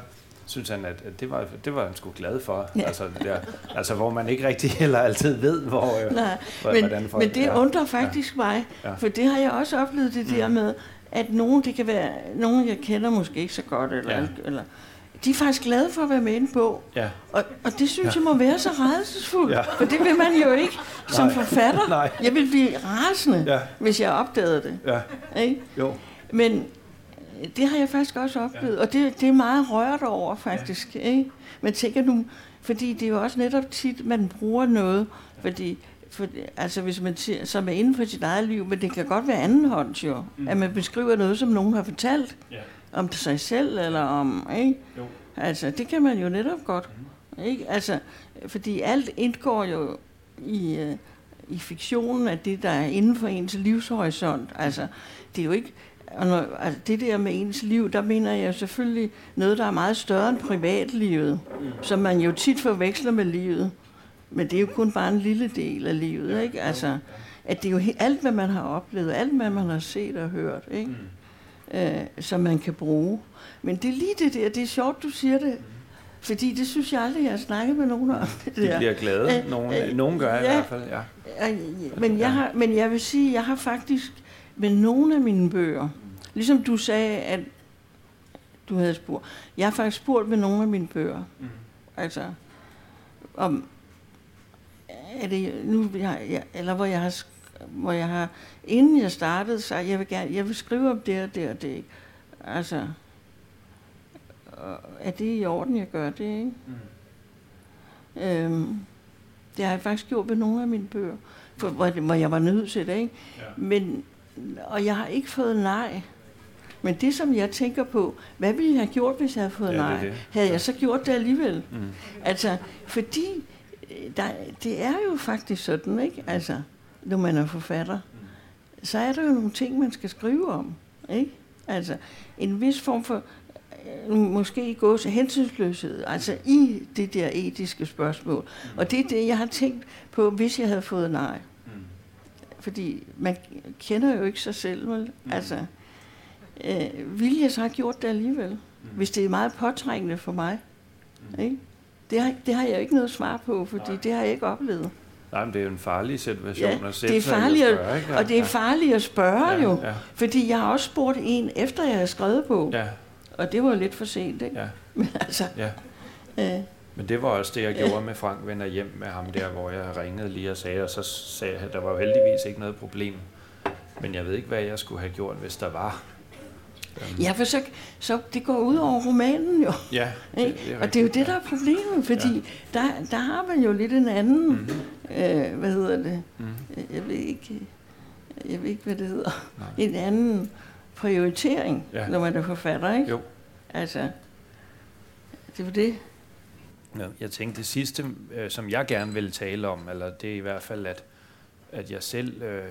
[SPEAKER 2] synes han, at at det var, det var han sgu glad for.
[SPEAKER 3] Ja. <laughs>
[SPEAKER 2] Altså, der, altså, hvor man ikke rigtig <laughs> heller altid ved, hvor, øh,
[SPEAKER 3] Nej,
[SPEAKER 2] hvor-
[SPEAKER 3] men,
[SPEAKER 2] hvordan folk...
[SPEAKER 3] men det
[SPEAKER 2] ja.
[SPEAKER 3] undrer faktisk mig,
[SPEAKER 2] Ja.
[SPEAKER 3] for det har jeg også oplevet det der
[SPEAKER 2] Mm.
[SPEAKER 3] med, at nogen, det kan være nogen, jeg kender måske ikke så godt, eller,
[SPEAKER 2] Ja.
[SPEAKER 3] eller de er faktisk glade for at være med i en bog.
[SPEAKER 2] Ja.
[SPEAKER 3] Og, og det synes ja. jeg må være så rædselsfuldt,
[SPEAKER 2] Ja.
[SPEAKER 3] ja. for det vil man jo ikke som
[SPEAKER 2] Nej.
[SPEAKER 3] forfatter.
[SPEAKER 2] Nej.
[SPEAKER 3] Jeg vil blive rasende,
[SPEAKER 2] Ja,
[SPEAKER 3] hvis jeg opdagede det.
[SPEAKER 2] ja,
[SPEAKER 3] Ikke?
[SPEAKER 2] jo.
[SPEAKER 3] Men øh, det har jeg faktisk også oplevet, ja. og det, det er meget rørt over faktisk. Ja. Ikke? Men tænker nu, fordi det er jo også netop tit, man bruger noget, fordi for, altså hvis man siger, som er inden for sit eget liv, men det kan godt være andenhånds jo, mm. at man beskriver noget, som nogen har fortalt
[SPEAKER 2] Ja.
[SPEAKER 3] Om sig selv, eller om, ikke?
[SPEAKER 2] Jo.
[SPEAKER 3] Altså, det kan man jo netop godt, ikke? Altså, fordi alt indgår jo i, øh, i fiktionen af det, der er inden for ens livshorisont. Altså, det er jo ikke... Og når, altså det der med ens liv, der mener jeg selvfølgelig noget, der er meget større end privatlivet, mm. som man jo tit forveksler med livet. Men det er jo kun bare en lille del af livet, ikke? Altså, at det er jo alt, hvad man har oplevet, alt, hvad man har set og hørt, ikke? Mm. Øh, som man kan bruge. Men det er lige det der, det er sjovt, du siger det, fordi det synes jeg aldrig, jeg har snakket med nogen om. Det
[SPEAKER 2] De
[SPEAKER 3] der.
[SPEAKER 2] bliver glade.
[SPEAKER 3] Øh,
[SPEAKER 2] Nogen,
[SPEAKER 3] øh,
[SPEAKER 2] nogen gør i
[SPEAKER 3] ja.
[SPEAKER 2] hvert fald, ja.
[SPEAKER 3] Øh, Men jeg, har, men jeg vil sige, jeg har faktisk med nogle af mine bøger, ligesom du sagde, at du havde spurgt, jeg har faktisk spurgt med nogle af mine bøger,
[SPEAKER 2] Mm.
[SPEAKER 3] altså om, er det nu, jeg, jeg, eller hvor jeg har, hvor jeg har, inden jeg startede, så jeg vil gerne, jeg vil skrive om det og det og det, ikke? altså, er det i orden, jeg gør det, ikke?
[SPEAKER 2] Mm.
[SPEAKER 3] Øhm, det har jeg faktisk gjort med nogle af mine bøger, for, hvor, hvor jeg var nødt til det, ikke?
[SPEAKER 2] Ja.
[SPEAKER 3] Men, og jeg har ikke fået nej. Men det, som jeg tænker på, hvad ville jeg have gjort, hvis jeg havde fået
[SPEAKER 2] Ja, det
[SPEAKER 3] nej?
[SPEAKER 2] det.
[SPEAKER 3] Havde jeg så gjort det alligevel?
[SPEAKER 2] Mm.
[SPEAKER 3] Altså, fordi der, det er jo faktisk sådan, ikke? Altså, når man er forfatter, så er der jo nogle ting, man skal skrive om, ikke? Altså, en vis form for, øh, måske gå til hensynsløshed, altså i det der etiske spørgsmål. Og det er det, jeg har tænkt på, hvis jeg havde fået nej.
[SPEAKER 2] Mm.
[SPEAKER 3] Fordi man kender jo ikke sig selv, vel? Altså, øh, ville jeg så have gjort det alligevel? Hvis det er meget påtrængende for mig, ikke? Det har, det har jeg jo ikke noget svar på, fordi det har jeg ikke oplevet.
[SPEAKER 2] Nej, men det er jo en farlig situation
[SPEAKER 3] Ja,
[SPEAKER 2] at sætte
[SPEAKER 3] det er farligt,
[SPEAKER 2] og spørge, ikke?
[SPEAKER 3] Og det er farligt at spørge
[SPEAKER 2] ja,
[SPEAKER 3] jo,
[SPEAKER 2] Ja,
[SPEAKER 3] fordi jeg har også spurgt en, efter jeg havde skrevet på,
[SPEAKER 2] ja,
[SPEAKER 3] og det var jo lidt for sent, ikke?
[SPEAKER 2] ja, <laughs>
[SPEAKER 3] Men altså,
[SPEAKER 2] ja.
[SPEAKER 3] øh,
[SPEAKER 2] Men det var også det, jeg gjorde med Frank Vender hjem med ham der, hvor jeg ringede lige og sagde, og så sagde jeg, at der var jo heldigvis ikke noget problem. Men jeg ved ikke, hvad jeg skulle have gjort, hvis der var. Øhm,
[SPEAKER 3] ja, for så, så det går ud over romanen jo.
[SPEAKER 2] ja
[SPEAKER 3] Ikke? og det er jo det, der er problemet, fordi ja. der, der har man jo lidt en anden,
[SPEAKER 2] Mm,
[SPEAKER 3] øh, hvad hedder det,
[SPEAKER 2] mm,
[SPEAKER 3] jeg ved ikke, jeg ved ikke, hvad det hedder,
[SPEAKER 2] nej.
[SPEAKER 3] en anden prioritering,
[SPEAKER 2] Ja.
[SPEAKER 3] når man er forfatter, ikke?
[SPEAKER 2] Jo.
[SPEAKER 3] Altså, det var det.
[SPEAKER 2] Ja, jeg tænkte det sidste, øh, som jeg gerne vil tale om, eller det er i hvert fald, at, at jeg selv øh,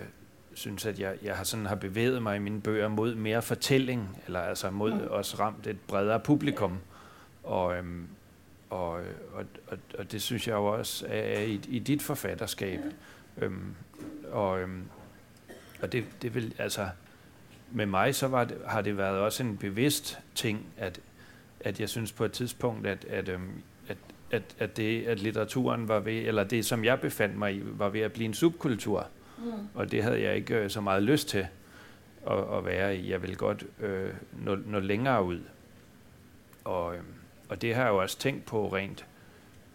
[SPEAKER 2] synes, at jeg, jeg har sådan har bevæget mig i mine bøger mod mere fortælling, eller altså mod
[SPEAKER 3] Mm.
[SPEAKER 2] også ramt et bredere publikum. Og, øhm, og, og, og, og det synes jeg jo også er, er i, i dit forfatterskab. Øhm, og øhm, og det, det vil, altså, med mig så var det, har det været også en bevidst ting, at, at jeg synes på et tidspunkt, at, at, øhm, at, at, at det, at litteraturen var ved, eller det, som jeg befandt mig i, var ved at blive en subkultur.
[SPEAKER 3] Mm.
[SPEAKER 2] Og det havde jeg ikke øh, så meget lyst til. at, at være i. Jeg vil godt øh, nå, nå længere ud. Og, øh, og det har jeg jo også tænkt på rent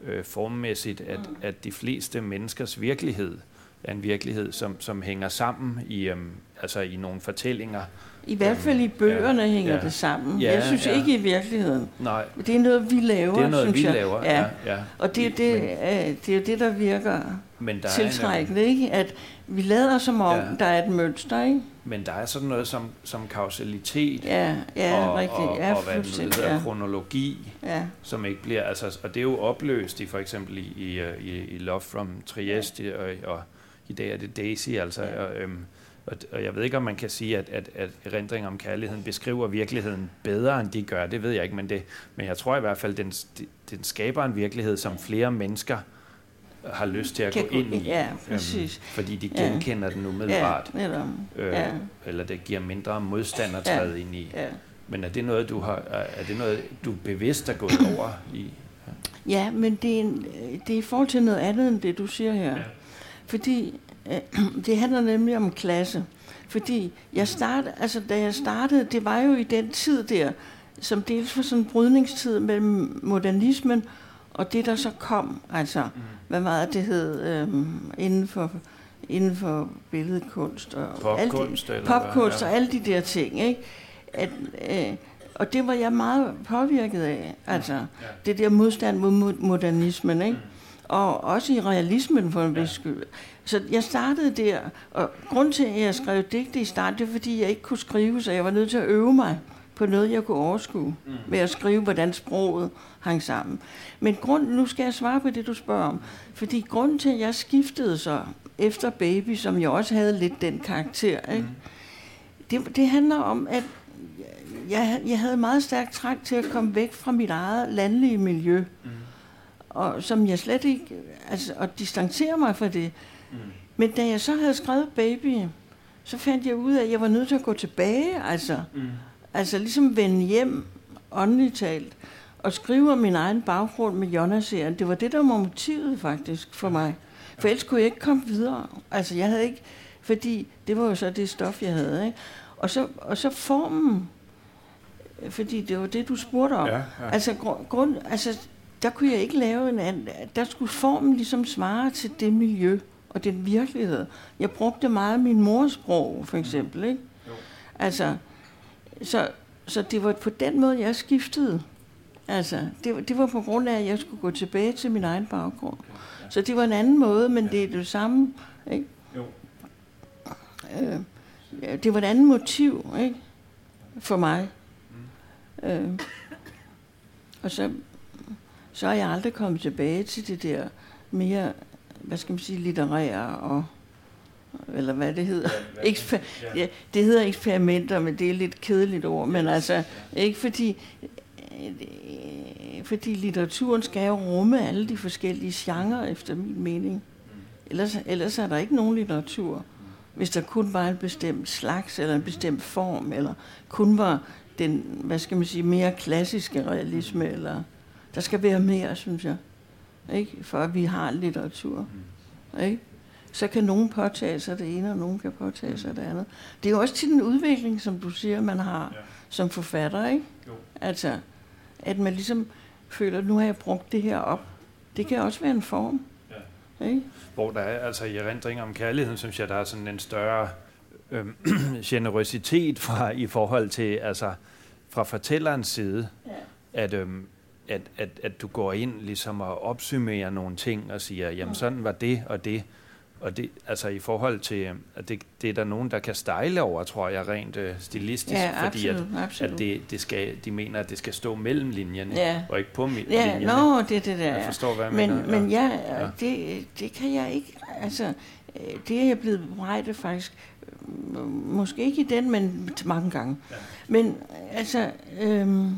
[SPEAKER 2] øh, formmæssigt, at, mm. at de fleste menneskers virkelighed er en virkelighed, som, som hænger sammen i, øhm, altså i nogle fortællinger.
[SPEAKER 3] I hvert fald i bøgerne ja, hænger ja, det sammen. Ja, jeg synes ja. ikke i virkeligheden.
[SPEAKER 2] Nej.
[SPEAKER 3] Det er noget, vi laver,
[SPEAKER 2] Det er noget,
[SPEAKER 3] synes
[SPEAKER 2] vi
[SPEAKER 3] jeg.
[SPEAKER 2] laver,
[SPEAKER 3] ja.
[SPEAKER 2] ja. ja.
[SPEAKER 3] Og det, det,
[SPEAKER 2] Men-
[SPEAKER 3] er, det er det, der virker
[SPEAKER 2] Men der, er
[SPEAKER 3] tiltrækkende, ikke? At vi lader som om,
[SPEAKER 2] Ja.
[SPEAKER 3] der er et mønster, ikke?
[SPEAKER 2] en, men der er sådan noget som, som kausalitet
[SPEAKER 3] Ja, ja,
[SPEAKER 2] og,
[SPEAKER 3] rigtigt.
[SPEAKER 2] og,
[SPEAKER 3] ja,
[SPEAKER 2] og hvad det nu hedder,
[SPEAKER 3] ja.
[SPEAKER 2] kronologi,
[SPEAKER 3] ja.
[SPEAKER 2] som ikke bliver, altså, og det er jo opløst i for eksempel i, i, øh, i, i Love from Trieste, og, og i dag er det Daisy, altså,
[SPEAKER 3] Ja.
[SPEAKER 2] og, øhm, og, og jeg ved ikke, om man kan sige, at, at, at erindring om kærligheden beskriver virkeligheden bedre, end de gør, det ved jeg ikke, men, det, men jeg tror i hvert fald, den, den skaber en virkelighed, som flere mennesker har lyst til at
[SPEAKER 3] Kan
[SPEAKER 2] gå ind i,
[SPEAKER 3] ja,
[SPEAKER 2] øhm,
[SPEAKER 3] præcis.
[SPEAKER 2] fordi de
[SPEAKER 3] Ja.
[SPEAKER 2] genkender den
[SPEAKER 3] Ja,
[SPEAKER 2] umiddelbart,
[SPEAKER 3] netop.
[SPEAKER 2] øh,
[SPEAKER 3] Ja,
[SPEAKER 2] eller det giver mindre modstand at
[SPEAKER 3] Ja.
[SPEAKER 2] træde ind i.
[SPEAKER 3] ja.
[SPEAKER 2] Men er det noget, du har, er det noget, du bevidst er gået over i?
[SPEAKER 3] Ja, men det er, en, det er i forhold til noget andet end det, du siger her.
[SPEAKER 2] Ja.
[SPEAKER 3] Fordi <clears throat> det handler nemlig om klasse. Fordi jeg startede, altså da jeg startede, det var jo i den tid der, som dels var sådan en brydningstid mellem modernismen og det, der så kom. Altså,
[SPEAKER 2] Mm.
[SPEAKER 3] hvad meget det hed øh, inden for inden for billedkunst og det-
[SPEAKER 2] Popkunst? Eller hvad?
[SPEAKER 3] popkunst
[SPEAKER 2] Ja.
[SPEAKER 3] og alle de der ting, ikke? At, øh, og det var jeg meget påvirket af, altså ja. det der modstand mod mo- modernismen, ikke? Og også i realismen for en vis skyld. Så jeg startede der, og grund til, at jeg skrev digte i starten, det er, fordi jeg ikke kunne skrive, så jeg var nødt til at øve mig på noget, jeg kunne overskue, mm. ved at skrive, hvordan sproget hang sammen. Men grund, nu skal jeg svare på det, du spørger om. Fordi grunden til, at jeg skiftede så efter Baby, som jeg også havde lidt den karakter, ikke? Det, det handler om, at jeg, jeg havde meget stærkt trang til at komme væk fra mit eget landlige miljø. Mm. Og som jeg slet ikke, altså, at distancere mig fra det. Mm. Men da jeg så havde skrevet Baby, så fandt jeg ud af, at jeg var nødt til at gå tilbage, altså. Mm. Altså ligesom vende hjem, åndeligt talt, og skrive om min egen baggrund med Jonas-serien. Det var det, der var motivet faktisk for mig. For ellers kunne jeg ikke komme videre. Altså jeg havde ikke, fordi det var jo så det stof, jeg havde. Ikke? Og, så, og så formen, fordi det var det, du spurgte om.
[SPEAKER 2] Ja, ja.
[SPEAKER 3] Altså, grund, altså, der kunne jeg ikke lave en anden. Der skulle formen ligesom svare til det miljø og den virkelighed. Jeg brugte meget min mors sprog, for eksempel. Ikke?
[SPEAKER 2] Jo.
[SPEAKER 3] Altså, så, så det var på den måde, jeg skiftede. Altså, det, var- det var på grund af, at jeg skulle gå tilbage til min egen baggrund. Så det var en anden måde, men det er det samme. Ikke?
[SPEAKER 2] Jo.
[SPEAKER 3] Øh, det var et andet motiv ikke? for mig. Øh, og så, så er jeg aldrig kommet tilbage til det der mere, hvad skal man sige, litterære og eller hvad det hedder. Eksper- ja, det hedder eksperimenter, men det er lidt kedeligt ord, men altså ikke fordi fordi litteraturen skal jo rumme alle de forskellige genrer efter min mening. Ellers, ellers er der ikke nogen litteratur. Hvis der kun var en bestemt slags, eller en bestemt form, eller kun var den, hvad skal man sige, mere klassiske realisme, eller der skal være mere, synes jeg, ikke? for at vi har litteratur. Ikke? Så kan nogen påtage sig det ene, og nogen kan påtage sig det andet. Det er jo også til den udvikling, som du siger, man har
[SPEAKER 2] Ja.
[SPEAKER 3] som forfatter, ikke?
[SPEAKER 2] Jo.
[SPEAKER 3] Altså, at man ligesom føler, at nu har jeg brugt det her op. Det kan også være en form. Ja. Ikke?
[SPEAKER 2] Hvor der er, altså i erindringer om kærligheden, synes jeg, der er sådan en større øhm, <clears throat> generøsitet fra, i forhold til, altså fra fortællerens side,
[SPEAKER 3] Ja.
[SPEAKER 2] at, øhm, at, at, at du går ind ligesom og opsummerer nogle ting og siger, jamen sådan var det og det. Og det, altså i forhold til, øhm, at det, det er der nogen, der kan stejle over, tror jeg, rent øh, stilistisk,
[SPEAKER 3] Ja,
[SPEAKER 2] fordi at,
[SPEAKER 3] absolut, absolut.
[SPEAKER 2] at det, det skal, de mener, at det skal stå mellem linjerne,
[SPEAKER 3] Ja.
[SPEAKER 2] og ikke på mi-
[SPEAKER 3] Ja,
[SPEAKER 2] linjerne.
[SPEAKER 3] nå, det er det der.
[SPEAKER 2] Jeg forstår, hvad jeg
[SPEAKER 3] men,
[SPEAKER 2] mener.
[SPEAKER 3] Men ja,
[SPEAKER 2] Ja.
[SPEAKER 3] det, det kan jeg ikke, altså, øh, det er jeg blevet bebrejdet faktisk, øh, måske ikke i den, men mange gange.
[SPEAKER 2] Ja.
[SPEAKER 3] Men altså, øhm, øh,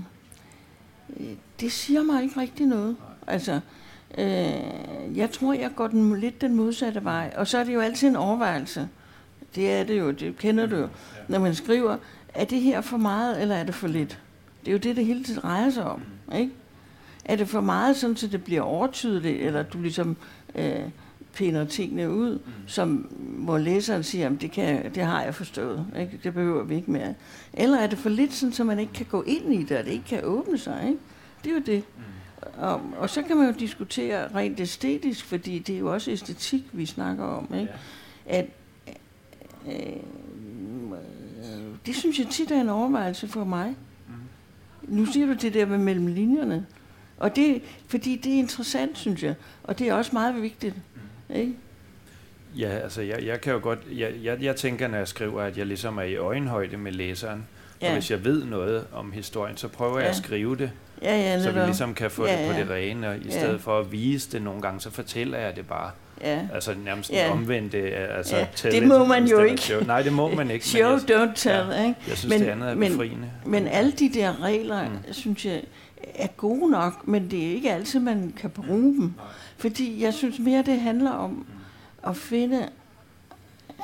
[SPEAKER 3] det siger mig ikke rigtig noget. Altså, øh, jeg tror, jeg går den, lidt den modsatte vej. Og så er det jo altid en overvejelse. Det er det jo, det kender du jo. Når man skriver, er det her for meget, eller er det for lidt? Det er jo det, det hele tiden drejer sig om. Ikke? Er det for meget, sådan, så det bliver overtydeligt, eller du ligesom øh, pinder tingene ud, mm. som, hvor læseren siger, at det, kan, det har jeg forstået, ikke? det behøver vi ikke mere. Eller er det for lidt, sådan, så man ikke kan gå ind i det, og det ikke kan åbne sig. Ikke? Det er jo det. Mm. Og, og så kan man jo diskutere rent æstetisk, fordi det er jo også æstetik, vi snakker om. Ikke? Ja. At, øh, det synes jeg tit er en overvejelse for mig. Mm. Nu siger du det der med mellem linjerne. Og det, fordi det er interessant, synes jeg. Og det er også meget vigtigt. Ikke?
[SPEAKER 2] Ja, altså jeg, jeg kan jo godt, jeg, jeg, jeg tænker, når jeg skriver, at jeg ligesom er i øjenhøjde med læseren. Ja. Og hvis jeg ved noget om historien, så prøver ja. jeg at skrive det.
[SPEAKER 3] Ja, ja,
[SPEAKER 2] så vi ligesom kan få ja, det på det rene, og i ja. stedet for at vise det nogle gange, så fortæller jeg det bare. Ja. Altså nærmest ja. omvendt. Altså,
[SPEAKER 3] ja. Det må man jo ikke.
[SPEAKER 2] Nej, det må man ikke.
[SPEAKER 3] Show, jeg, don't tell. Ja, ikke?
[SPEAKER 2] Jeg synes, men, det andet er befriende.
[SPEAKER 3] Men, men alle de der regler, mm. synes jeg, er gode nok, men det er ikke altid, man kan bruge dem. Fordi jeg synes mere, det handler om at finde,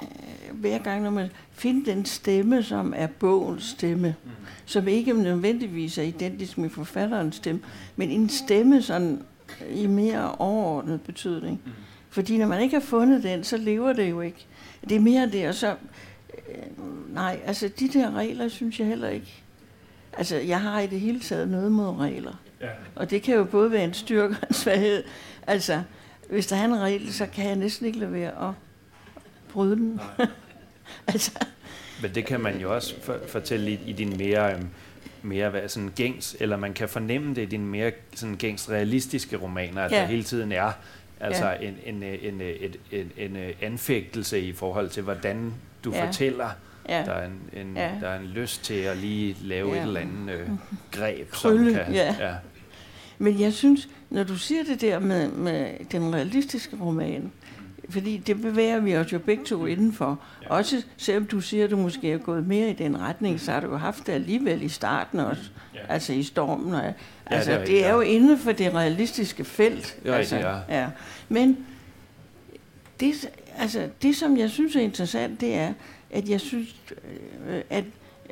[SPEAKER 3] øh, hver gang, når man finder den stemme, som er bogens stemme, mm. som ikke nødvendigvis er identisk med forfatterens stemme, men en stemme sådan i mere overordnet betydning. Mm. Fordi når man ikke har fundet den, så lever det jo ikke. Det er mere det, og så... Øh, nej, altså de der regler, synes jeg heller ikke. Altså, jeg har i det hele taget noget mod regler. Ja. Og det kan jo både være en styrke og en svaghed. Altså, hvis der er en regel, så kan jeg næsten ikke lade være at bryde den. <laughs>
[SPEAKER 2] altså. Men det kan man jo også for, fortælle i, i din mere, øhm, mere hvad, sådan gængs, eller man kan fornemme det i dine mere sådan gængs realistiske romaner, at ja. der hele tiden er Altså ja. en, en, en, en, en, en anfægtelse i forhold til, hvordan du ja. fortæller. Ja. Der, er en, en, ja. der er en lyst til at lige lave ja. et eller andet øh, <laughs> greb,
[SPEAKER 3] Krølle, som kan... Ja. ja. Men jeg synes, når du siger det der med, med den realistiske roman, fordi det bevæger vi os jo begge to indenfor. Ja. Også selvom du siger, at du måske er gået mere i den retning, så har du jo haft det alligevel i starten også. Ja. Altså i stormen. Og, altså, ja, det, er, det er jo inden for det realistiske felt.
[SPEAKER 2] Ja,
[SPEAKER 3] altså,
[SPEAKER 2] ja.
[SPEAKER 3] ja. Men det, altså, det, som jeg synes er interessant, det er, at jeg synes, øh, at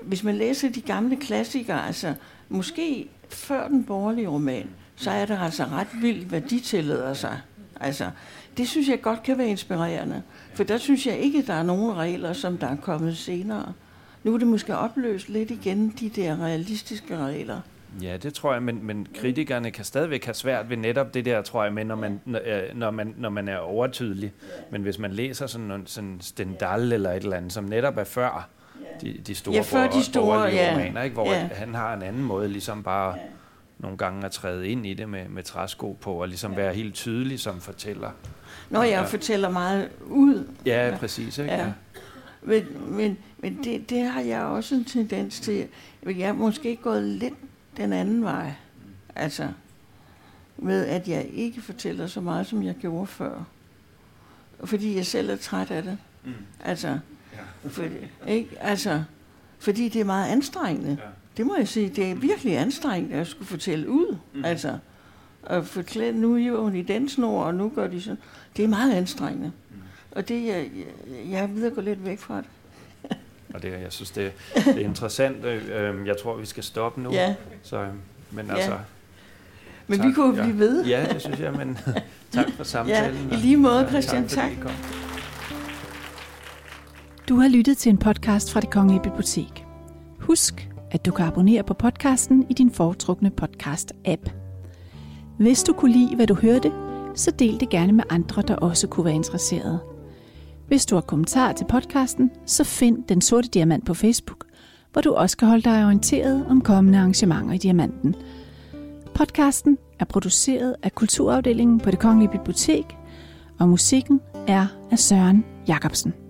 [SPEAKER 3] hvis man læser de gamle klassikere, altså måske før den borgerlige roman, så er det altså ret vildt, hvad de tillader sig. Altså, det synes jeg godt kan være inspirerende. For der synes jeg ikke, der er nogen regler, som der er kommet senere. Nu er det måske opløst lidt igen, de der realistiske regler.
[SPEAKER 2] Ja, det tror jeg, men, men kritikerne kan stadigvæk have svært ved netop det der, tror jeg, med, når man, når man, når man er overtydelig. Men hvis man læser sådan, sådan Stendhal eller et eller andet, som netop er før de, de store,
[SPEAKER 3] ja, før de store ja.
[SPEAKER 2] romaner, ikke? hvor ja. han har en anden måde ligesom bare ja. Nogle gange at træde ind i det med, med træsko på, og ligesom ja. være helt tydelig som fortæller.
[SPEAKER 3] Når jeg ja. fortæller meget ud.
[SPEAKER 2] Ja, præcis. Ikke? Ja.
[SPEAKER 3] Men, men, men det, det har jeg også en tendens til. Jeg er måske gået lidt den anden vej. Altså, med at jeg ikke fortæller så meget, som jeg gjorde før. Fordi jeg selv er træt af det. Mm. Altså, ja. for, ikke? altså, fordi det er meget anstrengende. Ja. Det må jeg sige, det er virkelig anstrengende at skulle fortælle ud. Mm. Altså, at fortælle, nu er hun i den snor, og nu gør de sådan. Det er meget anstrengende. Mm. Og det, jeg, jeg, jeg er ved at gå lidt væk fra det.
[SPEAKER 2] Og det, jeg synes, det, det er interessant. Øh, øhm, jeg tror, vi skal stoppe nu.
[SPEAKER 3] Ja.
[SPEAKER 2] Så, øhm, men ja. altså,
[SPEAKER 3] men tak. vi kunne blive ved.
[SPEAKER 2] Ja, det synes jeg, men <laughs> tak for samtalen.
[SPEAKER 3] Ja, i lige måde, Christian. Tak. tak.
[SPEAKER 1] Du har lyttet til en podcast fra Det Kongelige Bibliotek. Husk, at du kan abonnere på podcasten i din foretrukne podcast-app. Hvis du kunne lide, hvad du hørte, så del det gerne med andre, der også kunne være interesserede. Hvis du har kommentarer til podcasten, så find Den Sorte Diamant på Facebook, hvor du også kan holde dig orienteret om kommende arrangementer i Diamanten. Podcasten er produceret af Kulturafdelingen på Det Kongelige Bibliotek, og musikken er af Søren Jacobsen.